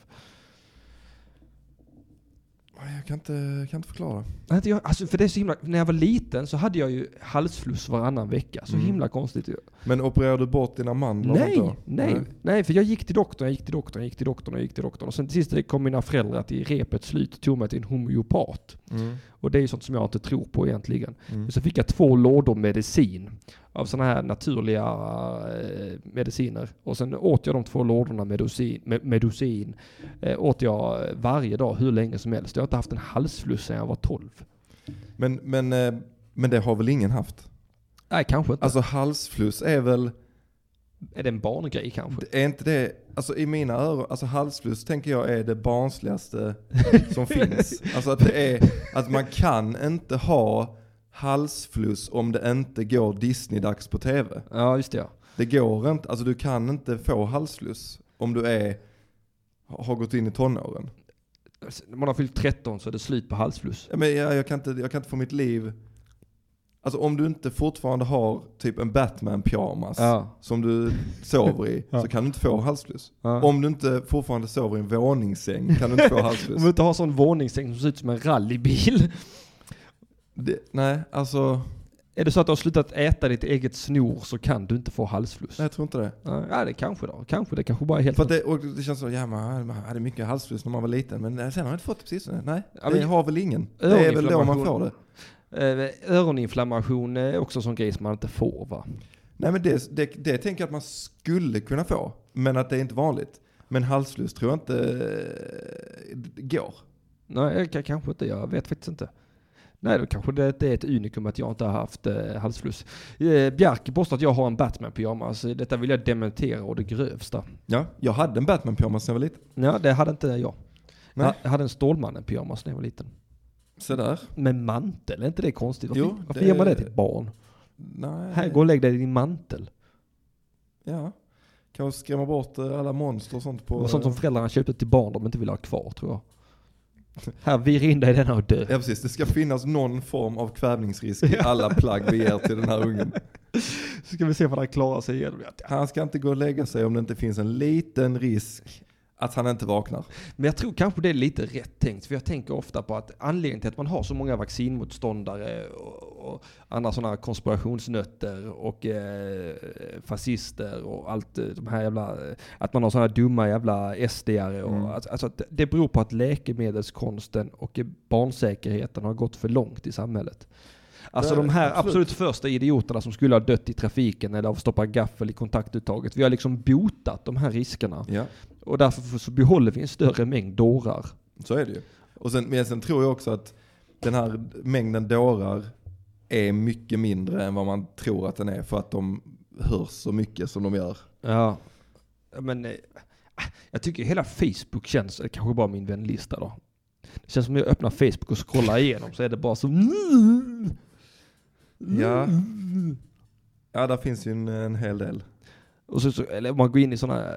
Jag kan inte, kan inte förklara. Nej, inte jag- Alltså för det är så himla, när jag var liten så hade jag ju halsfluss varannan vecka. Så Mm. himla konstigt. Men opererade du bort dina mandlar Nej, nej, nej, för jag gick till doktorn, jag gick till doktorn, jag gick till doktorn och jag gick till doktorn. Och sen till sist kom mina föräldrar till repets slut och tog mig till en homeopat. Mm. Och det är ju sånt som jag inte tror på egentligen. Mm. Så fick jag två lådor medicin av sådana här naturliga eh, mediciner. Och sen åt jag de två lådorna medicin, med, medicin eh, åt jag varje dag hur länge som helst. Jag har inte haft en halsfluss sedan jag var 12. Men, men, eh, men det har väl ingen haft? Nej, kanske inte. Alltså halsfluss är väl, är det en barngrej kanske? är inte det, alltså i mina öron, alltså halsfluss tänker jag är det barnsligaste som finns. Alltså att det är, att man kan inte ha halsfluss om det inte går Disney-dags på tv. Ja, just det ja. Det går inte, alltså du kan inte få halsfluss om du är, har gått in i tonåren. När man har fyllt 13 så är det slut på halsfluss. Ja, men jag, jag, kan inte, jag kan inte få mitt liv, alltså om du inte fortfarande har typ en Batman-pyjamas Ja. som du sover i, Ja. så kan du inte få halsfluss. ja. Om du inte fortfarande sover i en våningssäng kan du inte få halsfluss. Om du inte har sån våningssäng som ser ut som en rallybil. Det, nej, alltså, Är det så att du har slutat äta ditt eget snor så kan du inte få halsfluss. nej, jag tror inte det. Ja, det kanske då. Kanske. Det kanske bara är helt... För det, och det känns så, ja man hade mycket halsfluss när man var liten, men sen har jag inte fått det precis. Nej, det har väl ingen. Det är väl då man får det. Eh, Öroninflammation är också en sån grej som man inte får va? Nej men det, det, det tänker jag att man skulle kunna få, men att det är inte vanligt. Men halsfluss tror jag inte eh, går. Nej, jag kan- kanske inte. Jag vet faktiskt inte. Nej, då kanske det, det är ett unikum att jag inte har haft eh, halsfluss. Eh, Bjarke påstår att jag har en Batman-pyjamas. Detta vill jag dementera och det grövsta. Ja, jag hade en Batman-pyjamas när jag var liten. Ja, det hade inte jag. Nej. Jag hade en Stålmannen-pyjamas när jag var liten. Så där. Mantel, är inte det konstigt? Varför, Jo, varför det- ger man det till ett barn? Nej. Här, gå och lägg dig i din mantel. Ja. Kanske skrämma bort eh, alla monster och sånt på... var sånt som föräldrarna köpte till barn de inte ville ha kvar tror jag. Här, vira in dig i denna och dö. Ja precis, det ska finnas någon form av kvävningsrisk i alla plagg vi ger till den här ungen. Så ska vi se vad han klarar sig igenom. Han ska inte gå och lägga sig om det inte finns en liten risk att han inte vaknar. Men jag tror kanske det är lite rätt tänkt, för jag tänker ofta på att anledningen till att man har så många vaccinmotståndare och, och andra sådana konspirationsnötter och eh, fascister och allt eh, de här jävla, att man har sådana dumma jävla SD-are och Mm. alltså det beror på att läkemedelskonsten och barnsäkerheten har gått för långt i samhället. Alltså de här absolut. absolut första idioterna som skulle ha dött i trafiken eller av att stoppa gaffel i kontaktuttaget. Vi har liksom botat de här riskerna. Ja, Och därför så behåller vi en större mängd dårar. så är det ju. Och sen, men sen tror jag också att den här mängden dårar är mycket mindre än vad man tror att den är för att de hörs så mycket som de gör. Ja. Men eh, jag tycker hela Facebook känns, kanske bara min vänlista då. Det känns som jag öppnar Facebook och scrollar igenom så är det bara så... Ja. Ja, där finns ju en, en hel del. Och så, så, eller om man går in i sådana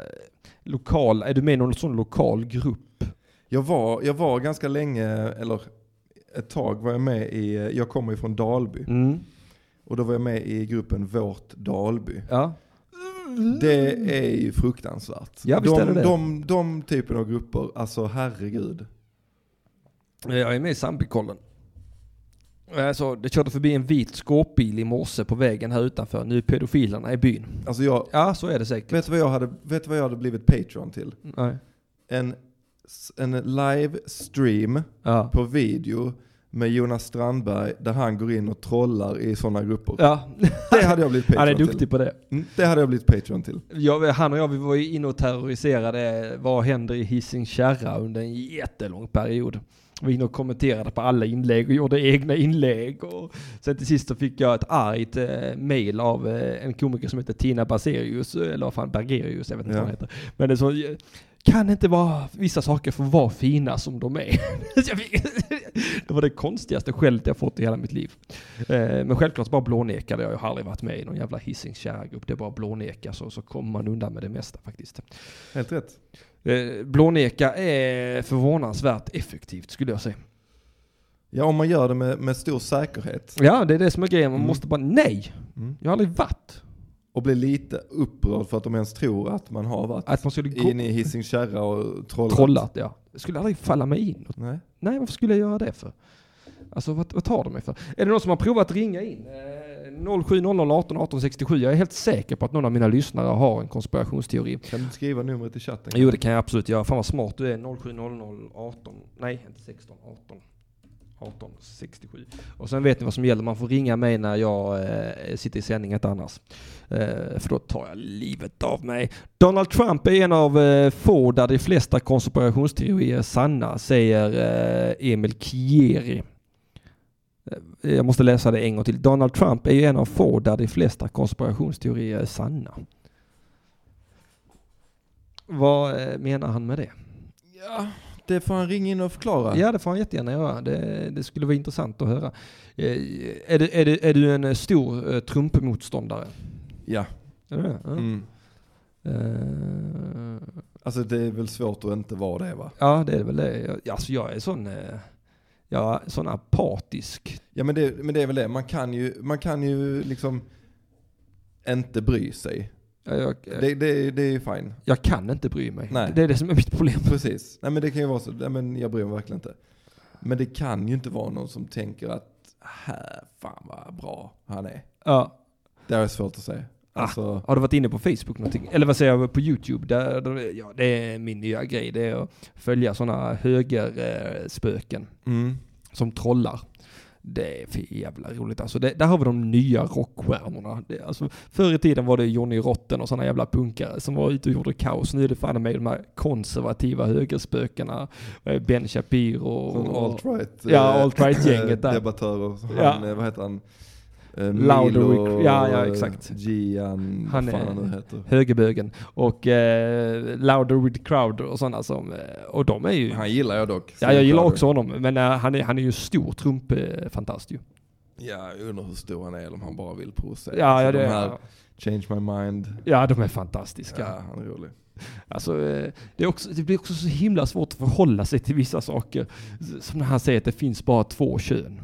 lokal, är du med i någon sån lokal grupp? Jag var, jag var ganska länge, eller ett tag var jag med i, jag kommer ju från Dalby. Mm. Och då var jag med i gruppen Vårt Dalby. Ja. Det är ju fruktansvärt. Ja, visst de, är det. De, de typen av grupper, alltså herregud. Jag är med i Sandbykollen. Alltså, det körde förbi en vit skåpbil i morse på vägen här utanför. Nu är pedofilerna i byn. Alltså jag, Ja, så är det säkert. vet du vad jag hade, vet du vad jag hade blivit Patreon till? Nej. En, en livestream Ja. på video med Jonas Strandberg där han går in och trollar i sådana grupper. Ja, Det hade jag blivit Patreon han är duktig till. på det. Mm, Det hade jag blivit Patreon till. Jag, han och jag vi var ju inne och terroriserade vad händer i Hising Kärra under en jättelång period. Vi var inne och kommenterade på alla inlägg och gjorde egna inlägg. Och sen till sist så fick jag ett argt eh, mail av eh, en komiker som heter Tina Baserius, eh, eller vad fan, Bergerius, jag vet inte Ja. vad han heter. Men det är så, eh, kan inte vara, vissa saker få vara fina som de är. Det var det konstigaste skället jag fått i hela mitt liv. Eh, Men självklart bara blånekade jag. Jag har aldrig varit med i någon jävla Hisings grupp Det är bara blåneka så, så kommer man undan med det mesta faktiskt. Helt rätt. Eh, Blåneka är förvånansvärt effektivt skulle jag säga. Ja, om man gör det med, med stor säkerhet. Ja, det är det som är grejen. Man Mm. måste bara, nej! Mm. Jag har aldrig varit. Och bli lite upprörd för att de ens tror att man har varit Att man skulle gå inne i Hising Kärra och trollat. trollat, ja. Det skulle aldrig falla mig in. Nej. Nej, varför skulle jag göra det för? Alltså vad, vad tar de mig för? Är det någon som har provat ringa in? Eh, 0700 18 18 67. Jag är helt säker på att någon av mina lyssnare har en konspirationsteori. Kan du skriva numret i chatten? Jo, det kan jag absolut göra. Fan vad smart du är. 0700 18, nej inte 16, 18. 18 67. Och sen vet ni vad som gäller. Man får ringa mig när jag eh, sitter i sändning, inte annars. Eh, för då tar jag livet av mig. Donald Trump är en av eh, få där de flesta konspirationsteorier är sanna, säger eh, Emil Kieri. Eh, Jag måste läsa det en gång till. Donald Trump är ju en av få där de flesta konspirationsteorier är sanna. Vad eh, menar han med det? Ja, det får han ringa in och förklara. Ja, det får han jättegärna göra. Det, det skulle vara intressant att höra. Eh, Är du, är du, är du en stor uh, Trump-motståndare? Ja. Är du det? Ja. Mm. Eh, Alltså det är väl svårt att inte vara det va? ja, det är väl det. Alltså jag är sån, eh, är sån apatisk. Ja men det, men det är väl det, man kan ju, man kan ju liksom inte bry sig. Jag, jag, Det, det, det är ju fine. jag kan inte bry mig. Nej. Det är det som är mitt problem. Precis. Nej men det kan ju vara så, nej men jag bryr mig verkligen inte. Men det kan ju inte vara någon som tänker att, här, fan vad bra han är. Ja. Det är svårt att säga. Ah. Alltså, Har du varit inne på Facebook någonting? Eller vad säger jag, på YouTube? Där, där, ja, det är min nya grej. Det är att följa sådana högerspöken. mm. som trollar. Det är för jävla roligt alltså. Det, där har vi de nya rockstjärnorna. Det, alltså, förr i tiden var det Johnny Rotten och sådana jävla punkare som var ute och gjorde kaos. Nu är det fan med de här konservativa högerspökena. Eh, Ben Shapiro Sån och... alt-right. Ja, eh, alt-right-gänget där. Debattörer. Han, Ja. eh, vad heter han? Eh, Milo, ja, ja, exakt. Gian, Han fan är- han heter. Högerbögen. Och eh, Louder with Crowd och sådana som... Eh, och de är ju... Han gillar jag dock. Ja, jag gillar Crowder. också honom. Men eh, han, är, han är ju stor Trump-fantast ju. Ja, jag undrar hur stor han är eller om han bara vill provocera. Ja, ja, Så det, de här Change My Mind. ja, de är fantastiska. Ja, han är rolig. Alltså, eh, det, är också, det blir också så himla svårt att förhålla sig till vissa saker. Som när han säger att det finns bara två kön.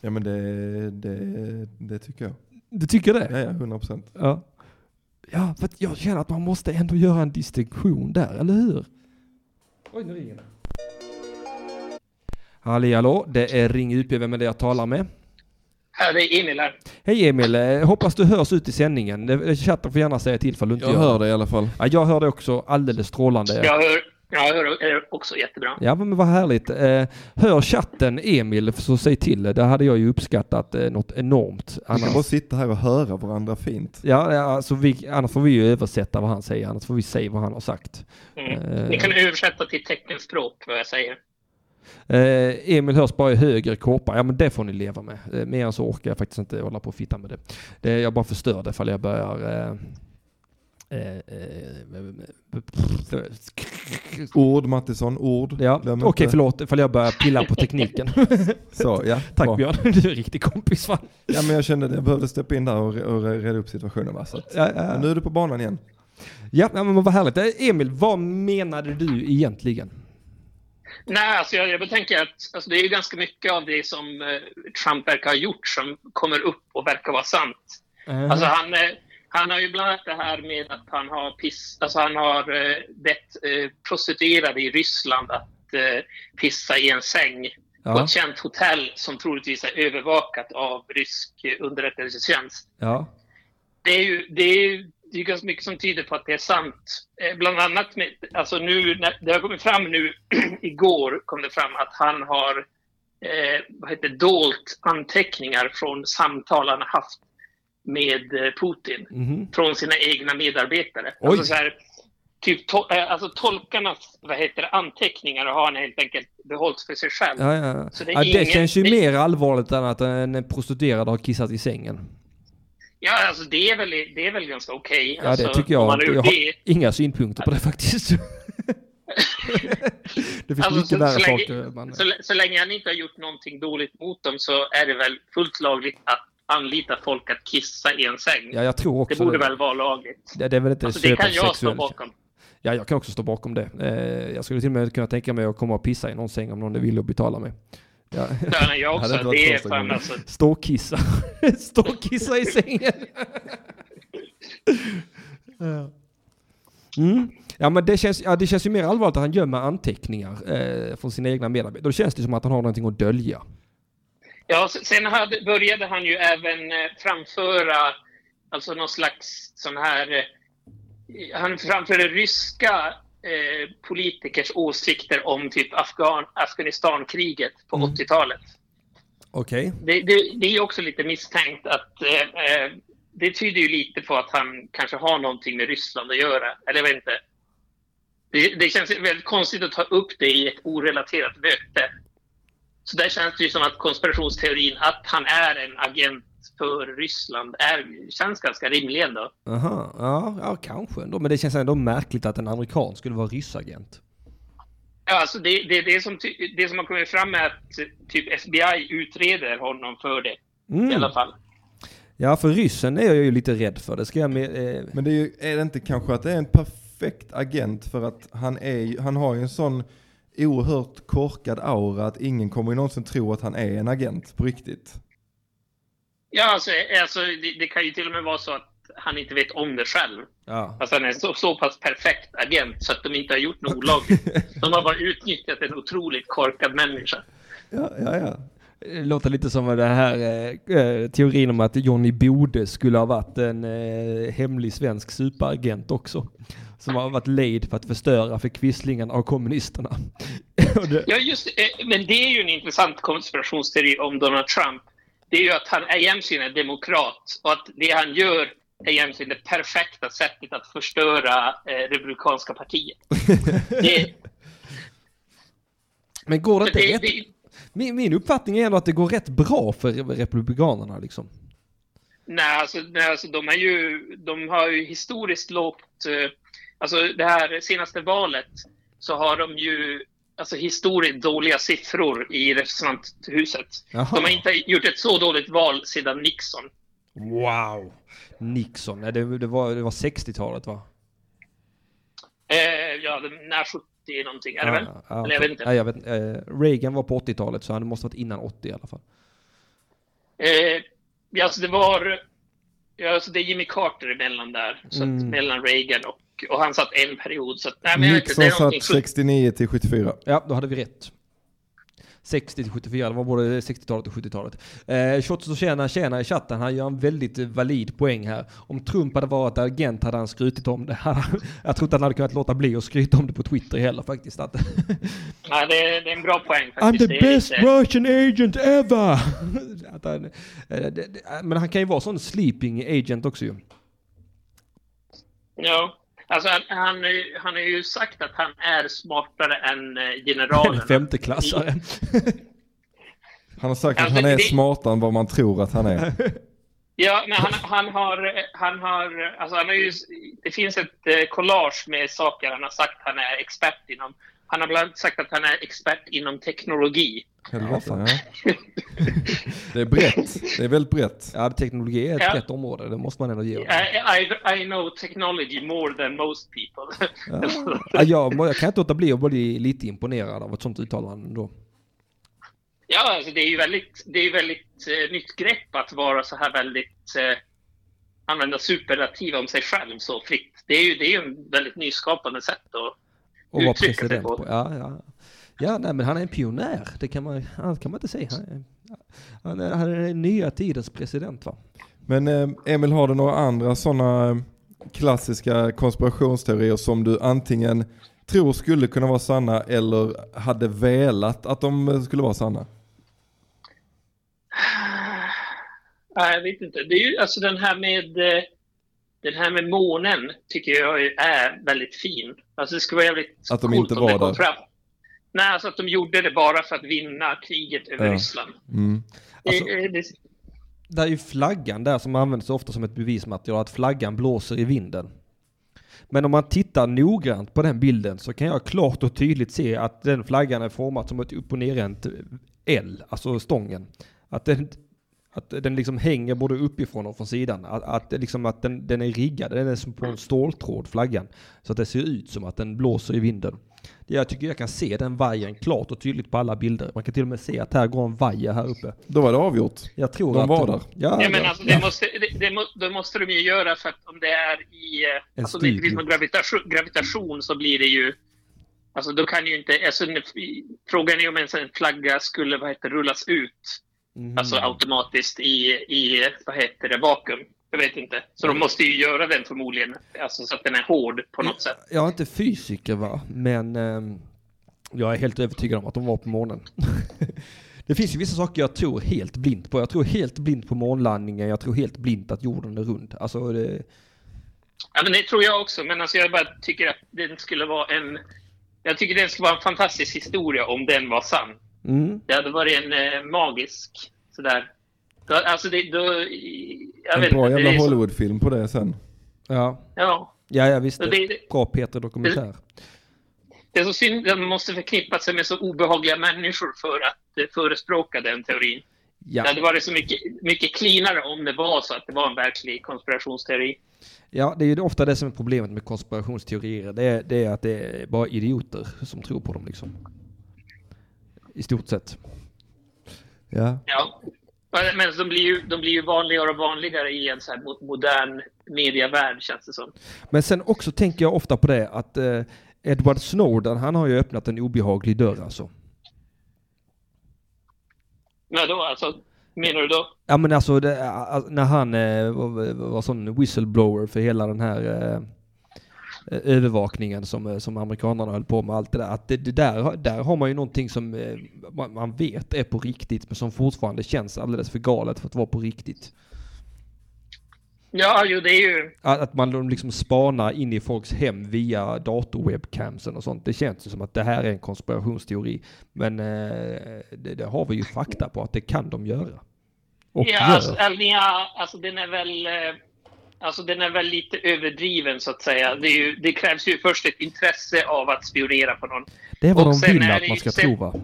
Ja men det, det, det tycker jag. Du tycker det? Ja, ja, 100 procent. Ja. Ja, för att jag känner att man måste ändå göra en distinktion där, eller hur? Oj, nu ringer det. Halli hallå, det är Ring UP, vem är det jag talar med? Ja, det är Emil här. Hej Emil, Eh, hoppas du hörs ut i sändningen. Chatten får gärna säga till för du inte Jag gör hör det i alla fall. Ja, jag hör det också alldeles strålande. Jag hör, jag hör också jättebra. Ja men vad härligt. Eh, hör chatten Emil så säg till. Det hade jag ju uppskattat eh, något enormt. Vi kan Annars, bara sitta här och höra varandra fint. ja, ja, alltså vi, annars får vi ju översätta vad han säger. Annars får vi säga vad han har sagt. Mm. Eh. Ni kan översätta till teckenspråk vad jag säger. Eh, Emil hörs bara i högre kåpa. Ja men det får ni leva med. Eh, mer än så orkar jag faktiskt inte hålla på och fitta med det. det jag bara förstör det ifall jag börjar eh, Ord Mattisson, ord. Ja, okej okay, förlåt ifall jag börjar pilla på tekniken. Så, ja. Tack bra. Björn, du är en riktig kompis fan. Ja men jag kände att jag behövde steppa in där och, och reda upp situationen va. Så att, Ja, ja. nu är du på banan igen. Ja, men vad härligt. Emil, vad menade du egentligen? Nej, alltså jag, jag tänker att alltså det är ju ganska mycket av det som Trump verkar ha gjort som kommer upp och verkar vara sant. Alltså han, eh, han har ju bland annat det här med att han har piss, alltså han har eh, bett eh, prostituerade i Ryssland att eh, pissa i en säng på ja, ett känt hotell som troligtvis är övervakat av rysk underrättelsetjänst. ja, Det är ju det är, ju- det är ganska mycket som tyder på att det är sant. Bland annat med, alltså nu, när, det har kommit fram nu, igår kom det fram att han har eh, vad heter, dolt anteckningar från samtal han haft med eh, Putin mhm. från sina egna medarbetare. Oj. Alltså, så här, typ to, eh, alltså tolkarnas vad heter det, anteckningar har han helt enkelt behållit för sig själv. ja, ja. Det är ja, det ingen- känns ju mer allvarligt än att en prostituerad har kissat i sängen. Ja, alltså det är väl, det är väl ganska okej. Ja, alltså, det tycker jag. Jag har inga synpunkter på det faktiskt. det finns Alltså, mycket värre saker. Man... Så, så länge han inte har gjort någonting dåligt mot dem så är det väl fullt lagligt att anlita folk att kissa i en säng. Ja, jag tror det också borde väl vara lagligt. Det, det är väl inte Alltså, det kan jag stå bakom. Ja, jag kan också stå bakom det. Eh, jag skulle till och med kunna tänka mig att komma och pissa i någon säng om någon är villig att betala mig. Ja. Ja, nej, jag också. Det är fan gången. alltså. Stå och kissa. Stå och kissa i sängen. Mm. Ja men det känns, ja, det känns ju mer allvarligt att han gömmer anteckningar eh, från sina egna medarbetare. Då känns det som att han har någonting att dölja. Ja, sen hade, började han ju även eh, framföra alltså någon slags sån här... eh, Han framförde ryska eh, politikers åsikter om typ Afghan, Afghanistankriget på Mm. 80-talet. Okej. Det, det, det är också lite misstänkt att eh, eh, det tyder ju lite på att han kanske har någonting med Ryssland att göra. Eller jag vet inte. Det, det känns väldigt konstigt att ta upp det i ett orelaterat möte. Så där känns det ju som att konspirationsteorin att han är en agent för Ryssland är, känns ganska rimlig ändå. Aha, ja, ja kanske ändå. Men det känns ändå märkligt att en amerikan skulle vara ryssagent. Ja, alltså det, det, det, som, det som har kommit fram är att typ FBI utreder honom för det Mm. i alla fall. Ja, för ryssen är jag ju lite rädd för. Det ska jag med... Eh, Men det är, ju, är det inte kanske att det är en perfekt agent för att han, är, han har ju en sån oerhört korkad aura att ingen kommer ju någonsin tro att han är en agent på riktigt. Ja, alltså, alltså det, det kan ju till och med vara så att han inte vet om det själv. ja. Alltså han är så, så pass perfekt agent så att de inte har gjort något olagligt. De har bara utnyttjat en otroligt korkad människa. Ja, ja, ja. Det låter lite som den här eh, eh, teorin om att Johnny Bode skulle ha varit en eh, hemlig svensk superagent också. Som har varit lejd för att förstöra för quislingarna av kommunisterna. Ja, just. Eh, Men det är ju en intressant konspirationsteori om Donald Trump. Det är ju att han egentligen är demokrat och att det han gör är egentligen det perfekta sättet att förstöra eh, Republikanska partiet. Det, men går det det, inte det, rätt? det, Min, min uppfattning är ändå att det går rätt bra för republikanerna liksom. Nej, alltså, nej, alltså de, är ju, de har ju historiskt lågt... Eh, alltså det här senaste valet så har de ju alltså, historiskt dåliga siffror i representanthuset. Jaha. De har inte gjort ett så dåligt val sedan Nixon. Wow! Nixon, nej, det, det var, det var 60-talet va? Eh, ja, när 70 någonting, är det väl? Ja, ja, Eller jag vet inte. Nej, jag vet, eh, Reagan var på 80-talet så han måste varit innan 80 i alla fall. Eh, ja, alltså det var... Ja, alltså det är Jimmy Carter emellan där. Så Mm. mellan Reagan och och, han satt en period. Så att, nej, men jag Nixon det är satt någonting 69 till 74. Ja, då hade vi rätt. 60 till 74, det var både 60-talet och 70-talet. Eh, Shots och tjena tjena i chatten, han gör en väldigt valid poäng här. Om Trump hade varit agent hade han skrutit om det. Jag tror inte han hade kunnat låta bli att skryta om det på Twitter heller faktiskt. Att, Ja, det, är, det är en bra poäng I'm faktiskt. the Det är best lite- Russian agent ever! Att han, eh, det, det, men han kan ju vara sån sleeping agent också ju. Ja. Alltså han, han, han har ju sagt att han är smartare än eh, generalerna. Femteklassare. Han har sagt att Alltså, han är det- smartare än vad man tror att han är. Ja, men han, han har, han har, alltså han har ju, det finns ett eh, collage med saker han har sagt han är expert inom. Han har bland annat sagt att han är expert inom teknologi. Helvete, ja. Det är brett. Det är väldigt brett. Ja, teknologi är ett Ja. rätt område, det måste man ändå ge I. I, I know technology more than most people. Ja. Ja, jag, jag kan inte låta bli att bli lite imponerad av ett sånt uttalande då. Ja, alltså det är ju väldigt, det är väldigt eh, nytt grepp att vara så här väldigt, eh, använda superlativ om sig själv så fritt. Det är ju, det är ju en väldigt nyskapande sätt att Och vara sig president på. Ja, ja. ja, nej men han är en pionjär. Det kan man, kan man inte säga. Han är, han är, han är den nya tidens president va? Men eh, Emil, har du några andra sådana eh, klassiska konspirationsteorier som du antingen tror skulle kunna vara sanna eller hade velat att de eh, skulle vara sanna? Nej, jag vet inte. Det är ju alltså den här med eh, den här med månen tycker jag är väldigt fin. Alltså det skulle vara jävligt Att de coolt inte om det var där. Fram. Nej, alltså att de gjorde det bara för att vinna kriget över Ja. Ryssland. Mm. Det- Alltså- det, Det är ju flaggan där som används ofta som ett bevismaterial, att flaggan blåser i vinden. Men om man tittar noggrant på den bilden så kan jag klart och tydligt se att den flaggan är formad som ett upp och nervänt L, alltså stången. Att den, att den liksom hänger både uppifrån och från sidan. Att, att, liksom att den, den är riggad, den är som på en ståltråd, flaggan. Så att det ser ut som att den blåser i vinden. Jag tycker jag kan se den vajern klart och tydligt på alla bilder. Man kan till och med se att här går en vajer här uppe. Då var det avgjort. Jag tror De att var där. Ja, ja, men det- alltså, det, måste, det, det, det måste de ju göra för att om det är i... En Alltså om det finns någon gravitation, gravitation så blir det ju... Alltså då kan ju inte... Alltså, frågan är om ens en flagga skulle vad heter, rullas ut Mhm. Alltså automatiskt i, i, vad heter det, vakuum. Jag vet inte. Så de måste ju göra den förmodligen, alltså så att den är hård på något sätt. Jag är inte fysiker va, men ehm, jag är helt övertygad om att de var på månen. det finns ju vissa saker jag tror helt blint på. Jag tror helt blint på månlandningen, jag tror helt blint att jorden är rund. Alltså det, Ja, men det tror jag också, men alltså jag bara tycker att den skulle vara en... Jag tycker den skulle vara en fantastisk historia om den var sann. Mm, Det hade varit en eh, magisk, sådär... Då, alltså det, då... Jag En vet bra inte, det jävla är så- Hollywoodfilm på det sen. ja. Ja. Ja, jag visste. Det, det, Bra Peter dokumentär. det är så synd att man måste förknippa sig med så obehagliga människor för att eh, förespråka den teorin. Ja, Det hade varit så mycket, mycket cleanare om det var så att det var en verklig konspirationsteori. ja, det är ju ofta det som är problemet med konspirationsteorier. Det är, det är att det är bara idioter som tror på dem liksom. I stort sett. Ja. Ja. Men de blir, ju, de blir ju vanligare och vanligare i en så här mo- modern medievärld, känns det som. Men sen också tänker jag ofta på det att eh, Edward Snowden, han har ju öppnat en obehaglig dörr alltså. Men då, alltså, menar du då? Ja men alltså det, när han eh, var, var sån whistleblower för hela den här eh, övervakningen som, eh, som amerikanerna höll på med allt det där. Att det, det där, där har man ju någonting som eh, man, vet är på riktigt men som fortfarande känns alldeles för galet för att vara på riktigt. Ja, jo, det är ju... Att, att man liksom spanar in i folks hem via datorwebcamsen och sånt. Det känns ju som att det här är en konspirationsteori. Men eh, det, det har vi ju fakta på att det kan de göra. Och ja, gör. alltså, alltså den är väl... eh, Alltså den är väl lite överdriven så att säga. Det, ju, det krävs ju först ett intresse av att spionera på någon. Det är vad och de vill att man ska sen- tro va?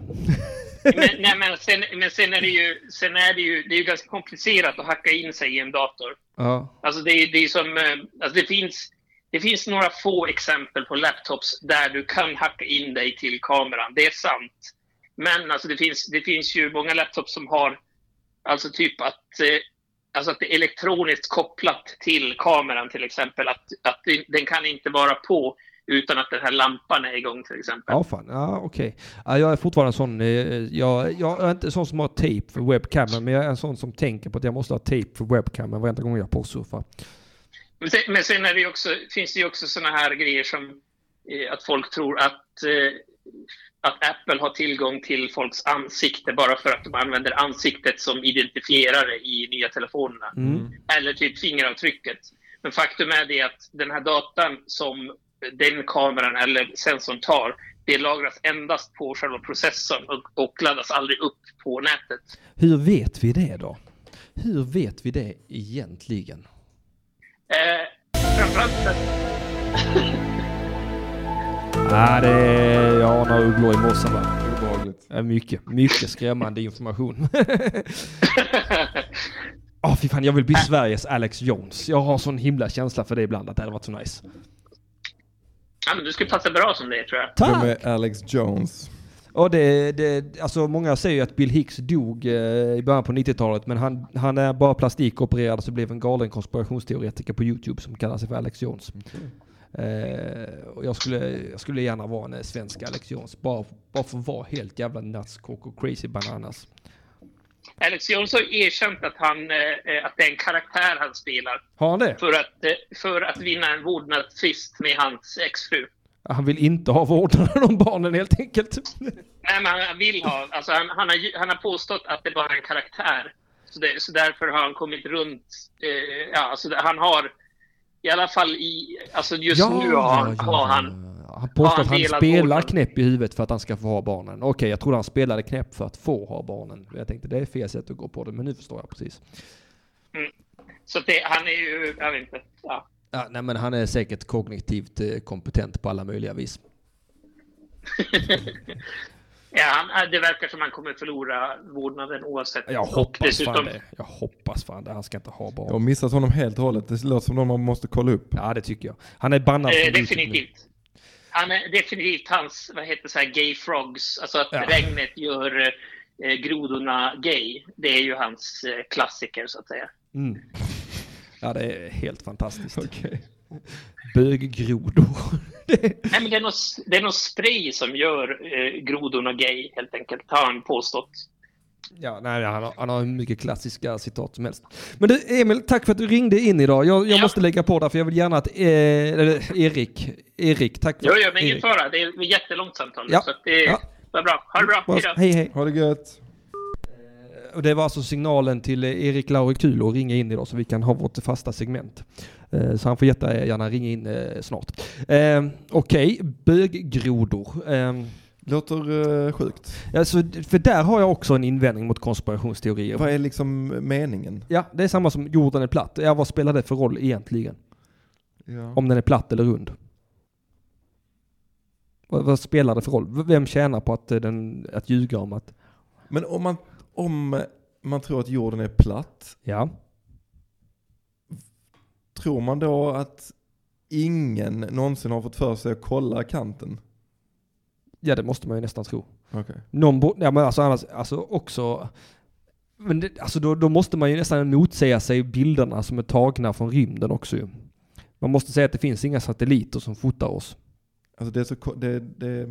Men, nej, men, sen, men sen är det ju, sen är det ju, det är ju ganska komplicerat att hacka in sig i en dator. Ja. Alltså det, är- det är som, eh, alltså det finns, det finns några få exempel på laptops där du kan hacka in dig till kameran. Det är sant. Men alltså det finns, det finns ju många laptops som har, alltså typ att, eh, alltså att det är elektroniskt kopplat till kameran till exempel. Att, att den kan inte vara på utan att den här lampan är igång till exempel. Ja, fan. Ja, okej. Okay. Ja, jag är fortfarande en sån, eh, jag, jag är inte en sån som har tejp för webcamen, men jag är en sån som tänker på att jag måste ha tejp för webcamen varenda gång jag porrsurfar. Men sen, men sen är det också, finns det ju också såna här grejer som eh, att folk tror att, eh, att Apple har tillgång till folks ansikte bara för att de använder ansiktet som identifierare i nya telefonerna. Mm. Eller typ fingeravtrycket. Men faktum är det att den här datan som den kameran eller sensorn tar, det lagras endast på själva processorn och, och laddas aldrig upp på nätet. Hur vet vi det då? Hur vet vi det egentligen? Eh, framförallt ah, det är, jag anar ugglor i mossen va? Mycket, mycket skrämmande information. Åh oh, fy fan, jag vill bli Sveriges Alex Jones. Jag har sån himla känsla för det ibland, att det hade varit så nice. Ja, men du skulle passa bra som det tror jag. Tack! Vem är Alex Jones? Och det, det, alltså många säger ju att Bill Hicks dog eh, i början på 90-talet, men han, han är bara plastikopererad så blev en galen konspirationsteoretiker på YouTube som kallar sig för Alex Jones. Mm. Eh, och jag skulle, jag skulle gärna vara en eh, svensk Alex Jones, bara, bara för att vara helt jävla nuts, och crazy bananas. Alex Jones har erkänt att, han, eh, att det är en karaktär han spelar. Har han det? För att, för att vinna en vårdnadstvist med hans exfru. Han vill inte ha vårdnaden om barnen helt enkelt. Nej, men han vill ha. Alltså, han, han, har, han har påstått att det bara är en karaktär. Så, det, så därför har han kommit runt. Eh, ja, alltså, han har i alla fall i... Alltså just ja, nu har, ja, har han... Han påstår att han spelar knäpp i huvudet för att han ska få ha barnen. Okej, jag trodde han spelade knäpp för att få ha barnen. Jag tänkte det är fel sätt att gå på det, men nu förstår jag precis. Mm. Så det, han är ju, jag vet inte. Ja. Ja, nej men han är säkert kognitivt eh, kompetent på alla möjliga vis. ja, han, det verkar som att han kommer förlora vårdnaden oavsett. Jag hoppas dessutom... fan det. Jag hoppas fan det. Han ska inte ha barn. Jag har missat honom helt och hållet. Det låter som någon man måste kolla upp. Ja, det tycker jag. Han är bannad eh, Definitivt. Han är definitivt hans, vad heter så här, gay frogs. Alltså att ja. regnet gör eh, grodorna gay. Det är ju hans eh, klassiker så att säga. Mm. Ja, det är helt fantastiskt. Okay. Böggrodor. Nej, men det är, något, det är något spray som gör eh, grodorna gay, helt enkelt, har han påstått. Ja, nej, han har, han har hur mycket klassiska citat som helst. Men du, Emil, tack för att du ringde in idag. Jag, jag ja. måste lägga på där, för jag vill gärna att eh, Erik, Erik, tack för Jo, jo, men ingen fara. Det är ett jättelångt samtal. Ja. Så det ja. var bra. Ha det bra. Hej Hej, hej. Ha det gött och det var alltså signalen till Erik Laurikulo att ringa in idag så vi kan ha vårt fasta segment. Eh, så han får jättegärna ringa in eh, snart. Eh, okej, okay. böggrodor. Låter uh, sjukt. Alltså, för där har jag också en invändning mot konspirationsteorier. Vad är liksom meningen? Ja, det är samma som jorden är platt. Ja, vad spelar det för roll egentligen? Ja. Om den är platt eller rund? Vad, vad, spelar det för roll? Vem tjänar på att, den, att ljuga om att... Men om man om man tror att jorden är platt. Ja. Tror man då att ingen någonsin har fått för sig att kolla kanten? Ja, det måste man ju nästan tro. Okay. Någon ja men alltså annars, alltså också, men det, alltså då, då måste man ju nästan motsäga sig bilderna som är tagna från rymden också ju. Man måste säga att det finns inga satelliter som fotar oss. Alltså det är så, det, det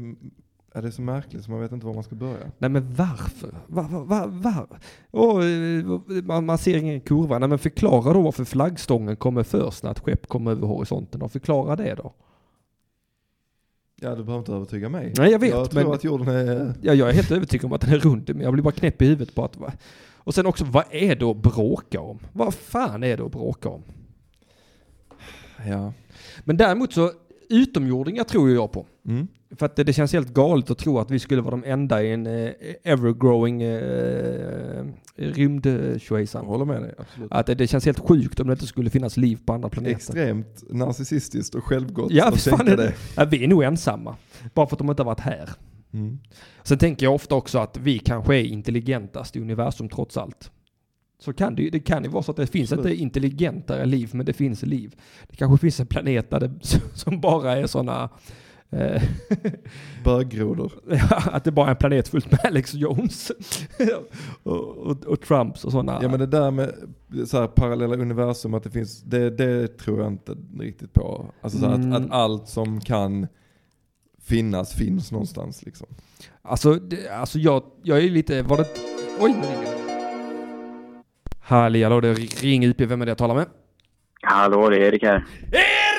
Ja, det är så märkligt så man vet inte var man ska börja. Nej men varför? Var, var, var? Oh, man, man, ser ingen kurva. Nej men förklara då varför flaggstången kommer först när ett skepp kommer över horisonten. Och förklara det då. Ja, du behöver inte övertyga mig. Nej, jag vet. Jag tror men, att jorden är... Ja, jag är helt övertygad om att den är rund, men jag blir bara knäpp i huvudet på att... Och sen också, vad är det att bråka om? Vad fan är det att bråka om? Ja. Men däremot så, utomjordingar tror jag på. Mm. För att det, det, känns helt galet att tro att vi skulle vara de enda i en eh, ever-growing eh, rymdtjoejsan. Jag håller med dig, absolut. Att det, det, känns helt sjukt om det inte skulle finnas liv på andra planeter. Extremt narcissistiskt och självgott ja, att tänka det. det. Ja, vi är nog ensamma. Bara för att de inte har varit här. Mm. Sen tänker jag ofta också att vi kanske är intelligentast i universum trots allt. Så kan det, det kan ju vara så att det finns Absolut. inte intelligentare liv, men det finns liv. Det kanske finns en planet där det, som bara är sådana Eh, Böggrodor. att det bara är en planet fullt med Alex Jones. och, och, och Trumps och sådana. Ja men det där med så här, parallella universum, att det finns, det, det tror jag inte riktigt på. Alltså så här, Mm. att, att allt som kan finnas finns någonstans liksom. Alltså, det, alltså jag, jag är lite, var det, oj. Halli hallå, det ringer UP, vem är det jag talar med? Hallå, det är Erik här. Erik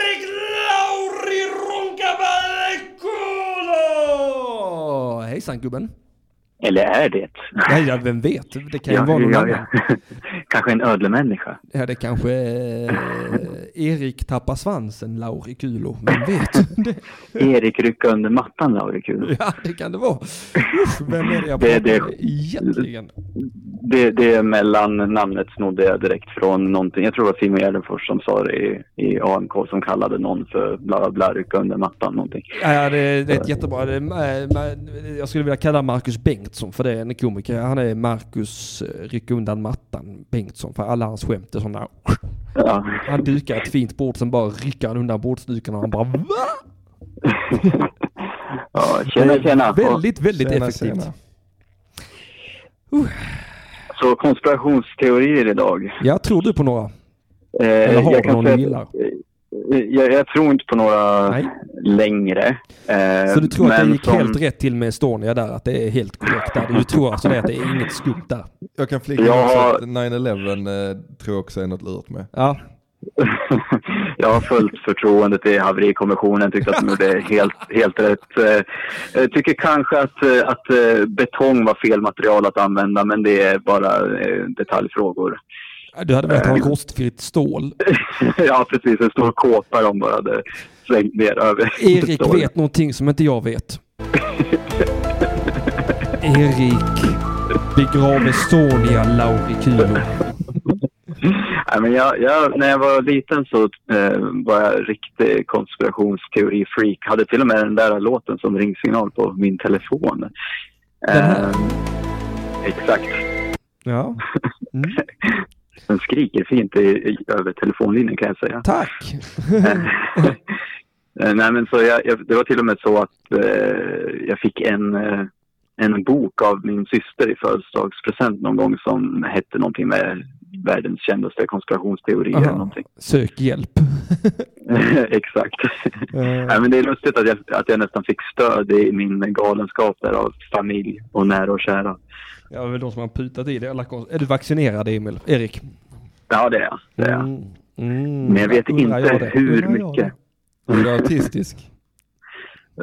喺神叫品。Eller är det? Ja, ja, vem vet? Det kan ju vara någon annan. Kanske en ödlemänniska. Ja, det kanske är Erik tappar svansen, Lauri Kulo. Vem vet? Erik rycka under mattan, Lauri Kul. ja, det kan det vara. Vem är det jag pratar det- egentligen? Det, det mellannamnet snodde jag direkt från någonting. Jag tror det var Simon Gärdenfors som sa det i, i AMK som kallade någon för bla bla bla, rycka under mattan någonting. Ja, ja, det, det är ett jättebra. Är, jag skulle vilja kalla Marcus Bengtsson för det är en komiker. Han är Marcus eh, rycka undan mattan Bengtsson för alla hans skämt är sådana. Ja. Han dukar ett fint bord sen bara rycker han undan bordsduken och han bara va? ja, tjena tjena. Väldigt, väldigt Tjena, effektivt. tjena. så konspirationsteorier idag. Ja, tror du på några? Eh, Eller har jag du någon du att- gillar? Jag, jag tror inte på några Nej. längre. Eh, Så du tror att det gick som- helt rätt till med Estonia där? Att det är helt korrekt där? Du tror alltså det att det är inget skumt där? Jag kan flika in Jag också har- att 9-11 eh, tror jag också är något lurt med. Ja, jag har fullt förtroende till haverikommissionen. Tyckte att de gjorde helt, helt rätt. Eh, Jag tycker kanske att, eh, att eh, betong var fel material att använda, men det är bara detaljfrågor. Du hade velat ha rostfritt stål. ja, precis. En stor kåpa de bara hade slängt ner över. Erik vet någonting som inte jag vet. Erik begrav Estonia, Lauri Kulo. Nej, men jag, jag, när jag var liten så eh, var jag riktig konspirationsteori-freak. Hade till och med den där låten som ringsignal på min telefon. Eh, exakt. Ja. Mm. Den skriker fint i, i, över telefonlinjen kan jag säga. Tack! Eh, Nej, men så jag, jag, det var till och med så att eh, jag fick en, eh, en bok av min syster i födelsedagspresent någon gång som hette någonting med världens kändaste konspirationsteorier. eller. Någonting. Sök hjälp. Exakt. Eh, Nej, men det är lustigt att jag, att jag nästan fick stöd i min galenskap där av familj och nära och kära. Ja, det är väl de som har putat i det. Är du vaccinerad Emil? Erik? Ja, det är jag. Det är jag. Mm. Mm. Men jag vet inte jag hur mycket. Är du autistisk?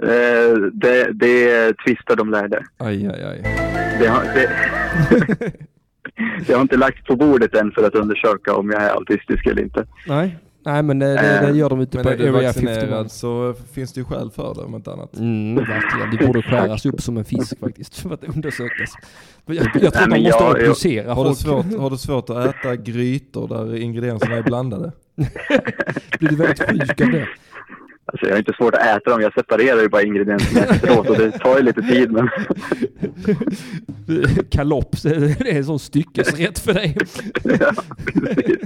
Eh, det, det tvistar de lärde. Aj, aj, aj. Det har, det, det har inte lagts på bordet än för att undersöka om jag är autistisk eller inte. Nej. Nej, men det, det, det gör de ute Men på är du Area 51. vaccinerad så finns det ju skäl för det om inte annat. Mm, verkligen. Det borde skäras upp som en fisk faktiskt för att undersökas. Jag, jag tror att man måste jag- jag- obducera Har du, folk. svårt, har du svårt att äta grytor där ingredienserna är blandade? Blir du väldigt sjuk av det? Alltså, jag har inte svårt att äta dem. Jag separerar ju bara ingredienserna efteråt och det tar ju lite tid. Men Kalops, det är en sån styckesrätt för dig. ja, precis.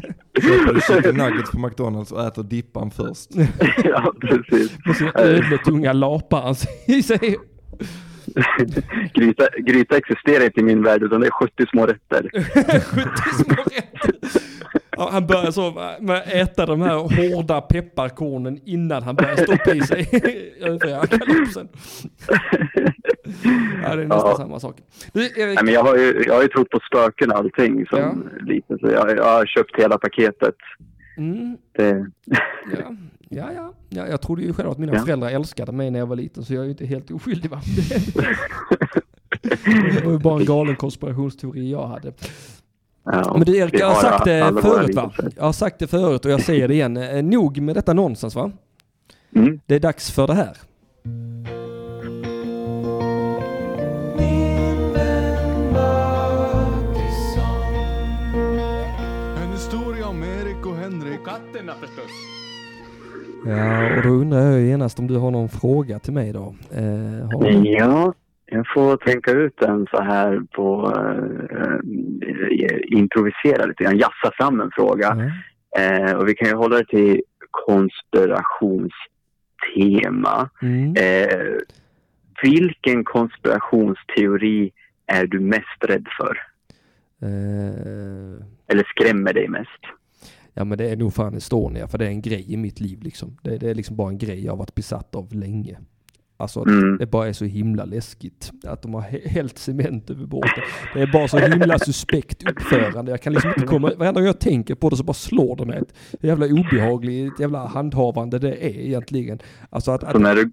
Köper du chicken nuggets på McDonalds och äter dippan först. ja, precis. Med sina ödletunga lapar i sig. Gryta, gryta existerar inte i min värld utan det är 70 små rätter. 70 små rätter. Ja, han börjar så med att äta de här hårda pepparkornen innan han börjar stoppa i sig övriga kalopsen. Ja, det är nästan Ja. samma sak. Du, Erik, Nej, men jag, har ju, jag har ju trott på spöken och allting som liten så jag, jag har köpt hela paketet. mm, Det, ja, ja, ja, ja, jag trodde ju själv att mina Ja. föräldrar älskade mig när jag var liten så jag är ju inte helt oskyldig va. Det var ju bara en galen konspirationsteori jag hade. Ja, Men du Erik, jag har sagt det förut va? Jag har sagt det förut och jag säger det igen. Eh, Nog med detta nonsens va? Mm. Det är dags för det här. En historia om Erik och Henrik. Katterna förstås. Ja, och då undrar jag genast om du har någon fråga till mig då? Eh, har du? Ja, jag får tänka ut en så här på uh, improvisera lite grann, jassa fram en fråga. Ja. Eh, och vi kan ju hålla det till konspirationsteorier. tema. Mm. Eh, vilken konspirationsteori är du mest rädd för? Eh, Eller skrämmer dig mest? ja men det är nog fan Estonia för det är en grej i mitt liv liksom. Det, det är liksom bara en grej jag har varit besatt av länge. Alltså att Mm. det bara är så himla läskigt att de har hä- hällt cement över båten. Det är bara så himla suspekt uppförande. Jag kan liksom inte komma, varenda gång jag tänker på det så bara slår det mig. Ett jävla obehagligt jävla handhavande det är egentligen. Alltså att, Så att när du,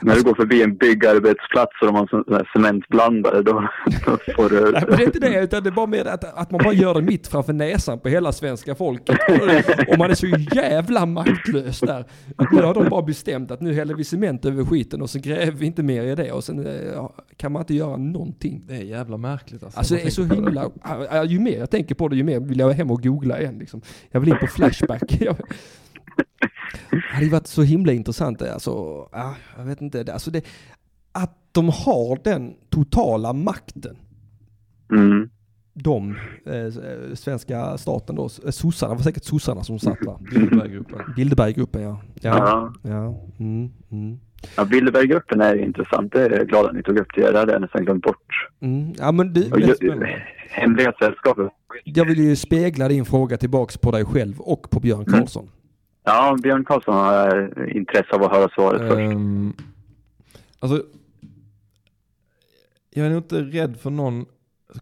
när du går förbi en byggarbetsplats och de har sån där cementblandare, då, då får du... Nej, men det är inte det, utan det är bara mer att, att man bara gör det mitt framför näsan på hela svenska folket. Och, man är så jävla maktlös där. Att nu har de bara bestämt att nu häller vi cement över skiten och så gräver vi inte mer i det och sen eh, kan man inte göra någonting. Det är jävla märkligt alltså. Alltså det är så himla, ju mer jag tänker på det ju mer vill jag hem och googla igen liksom. Jag vill in på Flashback. Det hade ju varit så himla intressant alltså, ja, jag vet inte, det- alltså det, att de har den totala makten Mm. de, eh, svenska staten då, eh, sossarna, det var säkert sossarna som satt va? Bilderberggruppen. Bilderberggruppen ja. Ja, Ja. ja. Mm, mm. Ja, Bilderberggruppen är intressant. Det är jag glad att ni tog upp det. Det hade jag nästan glömt bort. Mm. Ja men ju- Hemliga sällskapet. jag vill ju spegla din fråga tillbaks på dig själv och på Björn Karlsson. Ja, Björn Karlsson har eh, intresse av att höra svaret först. Ehm, alltså, jag är nog inte rädd för någon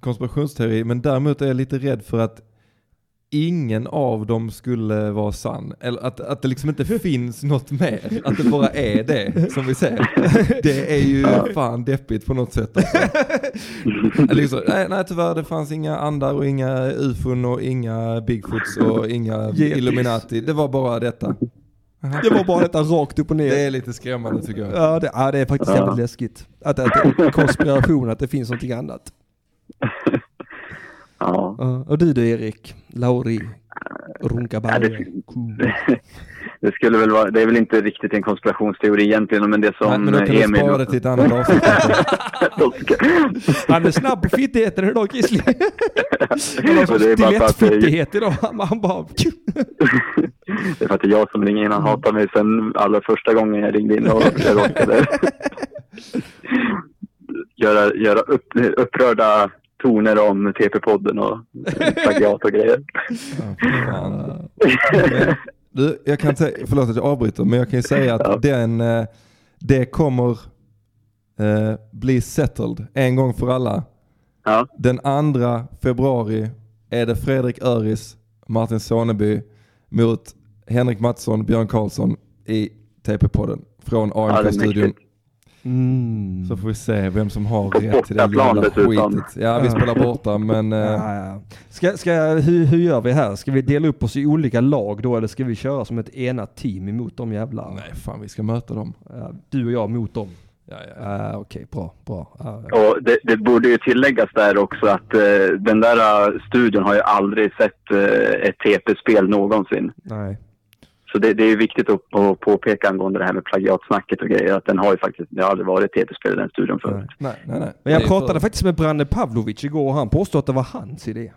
konspirationsteori, men däremot är jag lite rädd för att ingen av dem skulle vara sann. Eller att, att det liksom inte finns något mer. Att det bara är det som vi ser. Det är ju fan deppigt på något sätt. Alltså. Liksom, nej, nej tyvärr, det fanns inga andar och inga ufon och inga bigfoots och inga Yetis. Illuminati. Det var bara detta. Det var bara detta rakt upp och ner. Det är lite skrämmande tycker jag. Ja det, ja, det är faktiskt Ja. jävligt läskigt. Att, att det är konspiration, att det finns någonting annat. Ja. Ja, och du då Erik? Lauri? Ja, Runkaberg? det, det skulle väl vara, det är väl inte riktigt en konspirationsteori egentligen, men det som Nej, men då kan Emil... spara det till ett annat avsnitt. Han är snabb på fittigheten idag Gisli. Han har stilettfittighet idag. Han han bara... Det är för att det är jag som ringer in. Han hatar mig sen allra första gången jag ringde in och jag råkade göra, göra upp, upprörda toner om TP-podden och plagiat och grejer. Ja, Du, jag kan säga, förlåt att jag avbryter, men jag kan ju säga att Ja. den, eh, det kommer eh, bli settled en gång för alla. Ja, Den andra februari är det Fredrik Öris, Martin Soneby mot Henrik Mattsson, Björn Karlsson i TP-podden från AMK-studion. Mm. Så får vi se vem som har rätt till det jävla skitet. Ja, vi spelar borta, men eh, Ja, ja. Ska, ska, hur, hur gör vi här? Ska vi dela upp oss i olika lag då eller ska vi köra som ett enat team emot de jävla... nej fan vi ska möta dem. Ja, du och jag mot dem. Ja, ja. Ja, Okej, bra, bra. Ja, ja. och det, det borde ju tilläggas där också att eh, den där eh, studion har ju aldrig sett ett TP-spel någonsin. Nej. Så det, det är viktigt att, påpeka angående det här med plagiatsnacket och grejer, att den har ju faktiskt, det har aldrig varit TP-spel i den studion förut. Nej, nej, nej. Men jag pratade för- faktiskt med Branne Pavlovic igår och han påstod att det var hans idé.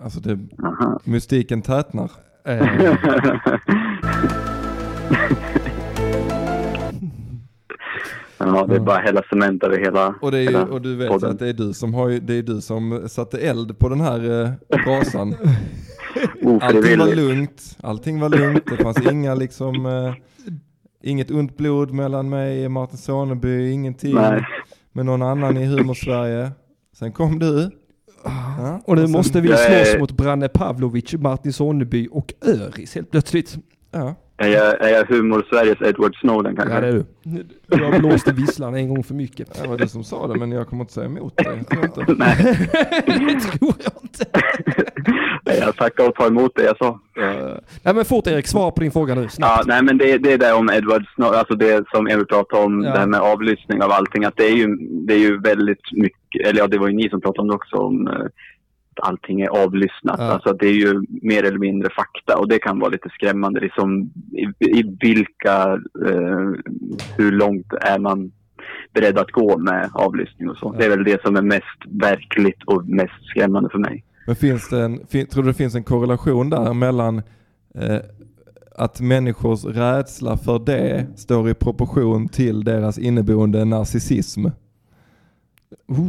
Alltså det, Aha. mystiken tätnar. Eh, Ja, det är bara hälla cement över hela, Och, det är ju, hela och du vet podden. att det är du som har det är du som satte eld på den här eh, brasan. Allting var lugnt, allting var lugnt, det fanns inga liksom, eh, inget ont blod mellan mig och Martin Soneby, ingenting Nej. med någon annan i Humor-Sverige. Sen kom du. Ja, och nu sen- måste vi Jag är- slåss mot Branne Pavlovic, Martin Sonneby och Öris helt plötsligt. Ja. Är jag, är jag humor-Sveriges Edward Snowden kanske? Ja det är du. Du har blåst i visslan en gång för mycket. Det var du som sa det men jag kommer inte säga emot det. Jag tror inte. Nej, det tror jag inte. jag tackar och tar emot det jag sa. Nej men fort Erik, svara på din fråga nu Ja, snabbt. nej men det, det är det om Edward alltså det som Emil pratade om, Ja. det här med avlyssning av allting, att det är ju, det är ju väldigt mycket, eller ja det var ju ni som pratade om det också, om eh, att allting är avlyssnat. Ja. Alltså det är ju mer eller mindre fakta och det kan vara lite skrämmande. Liksom, i, I vilka, eh, hur långt är man beredd att gå med avlyssning och så. Det är väl det som är mest verkligt och mest skrämmande för mig. Men finns det en, fin, tror du det finns en korrelation där mellan eh, att människors rädsla för det står i proportion till deras inneboende narcissism. Oh,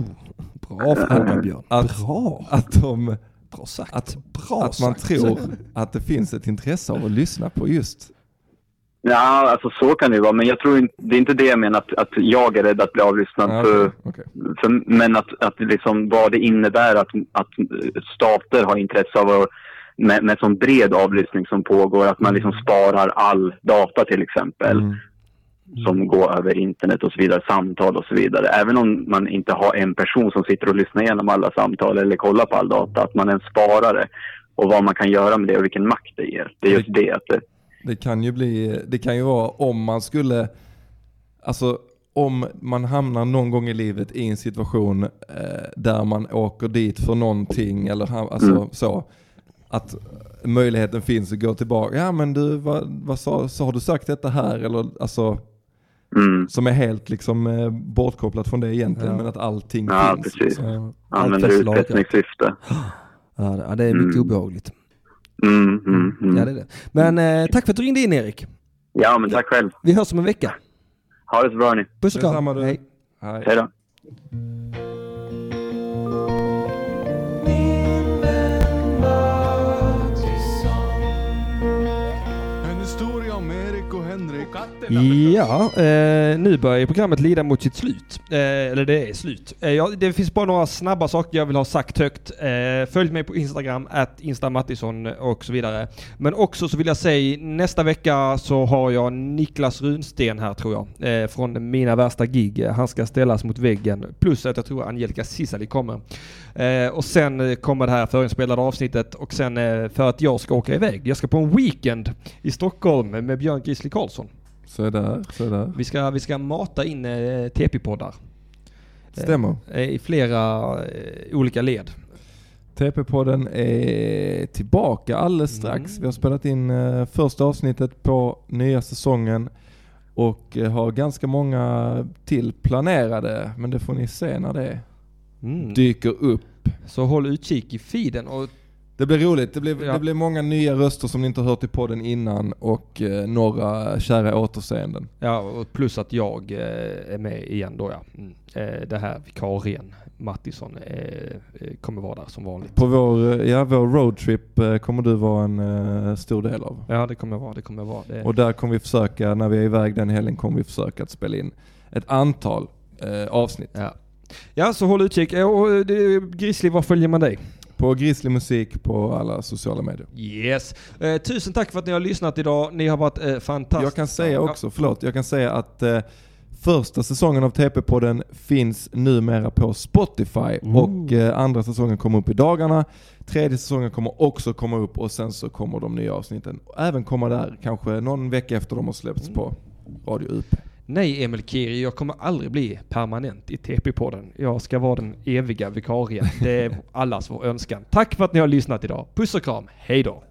bra fråga Björn. Att- bra. Att, de, Bra sagt. att, bra att man sagt. tror att det finns ett intresse av att lyssna på just. Ja, alltså så kan det ju vara. Men jag tror inte, det är inte det jag menar att, att jag är rädd att bli avlyssnad. Ja, för, okej. för, men att, att liksom vad det innebär att, att stater har intresse av att med, med sån bred avlyssning som pågår, att man liksom sparar all data till exempel. Mm. som går över internet och så vidare, samtal och så vidare. Även om man inte har en person som sitter och lyssnar igenom alla samtal eller kollar på all data, att man är en sparare och vad man kan göra med det och vilken makt det ger. Det är just det. Att det Det kan ju bli, det kan ju vara om man skulle, alltså om man hamnar någon gång i livet i en situation eh, där man åker dit för någonting eller ham- alltså Mm. så. Att möjligheten finns att gå tillbaka, ja men du vad, vad sa, så har du sagt detta här eller alltså mm, som är helt liksom eh, bortkopplat från det egentligen Ja. men att allting Ja, finns. precis. liksom. Ja, använder utpressningssyfte. Ja, det är mycket Mm. obehagligt. Mm, mm, mm. Ja, det är det. Men eh, tack för att du ringde in Erik. Ja, men tack själv. Vi hörs om en vecka. Ha det så bra ni. Puss och kram. Hej. Hej. Hej då. Och Henrik. Ja, eh, nu börjar ju programmet lida mot sitt slut. Eh, eller det är slut. Eh, ja, det finns bara några snabba saker jag vill ha sagt högt. Eh, följ mig på Instagram, att instamattisson och så vidare. Men också så vill jag säga, nästa vecka så har jag Niklas Runsten här tror jag. Eh, från Mina Värsta Gig. Eh, han ska ställas mot väggen. Plus att jag tror Angelica Cissali kommer. Eh, och sen eh, kommer det här förinspelade avsnittet och sen eh, för att jag ska åka iväg. Jag ska på en weekend i Stockholm med Björn Grisli Karlsson. Så är det, så är det. Vi ska, vi ska mata in eh, TP-poddar. Stämmer. Eh, I flera eh, olika led. TP-podden är tillbaka alldeles strax. Mm. Vi har spelat in eh, första avsnittet på nya säsongen och eh, har ganska många till planerade. Men det får ni se när det Mm. dyker upp. Så håll utkik i feeden och Det blir roligt. Det blir, Ja. det blir många nya röster som ni inte har hört i podden innan och eh, några kära återseenden. Ja, och plus att jag eh, är med igen då ja. Mm. Eh, det här vikarien, Mattisson, eh, eh, kommer vara där som vanligt. På vår, eh, ja, vår roadtrip kommer du vara en stor del av. Ja, det kommer vara, det kommer vara. Det. Och där kommer vi försöka, när vi är iväg den helgen, kommer vi försöka att spela in ett antal avsnitt. Ja. Ja, så håll utkik. Och, eh, Grizzly, var följer man dig? På Grizzly Musik på alla sociala medier. Yes. Eh, tusen tack för att ni har lyssnat idag. Ni har varit eh, fantastiska. Jag kan säga också, förlåt, jag kan säga att eh, första säsongen av TP-podden finns numera på Spotify Ooh. och eh, andra säsongen kommer upp i dagarna. Tredje säsongen kommer också komma upp och sen så kommer de nya avsnitten även komma där, kanske någon vecka efter de har släppts på Radio UP. Nej Emil Kiri, jag kommer aldrig bli permanent i TP-podden. Jag ska vara den eviga vikarien. Det är allas vår önskan. Tack för att ni har lyssnat idag. Puss och kram, hej då!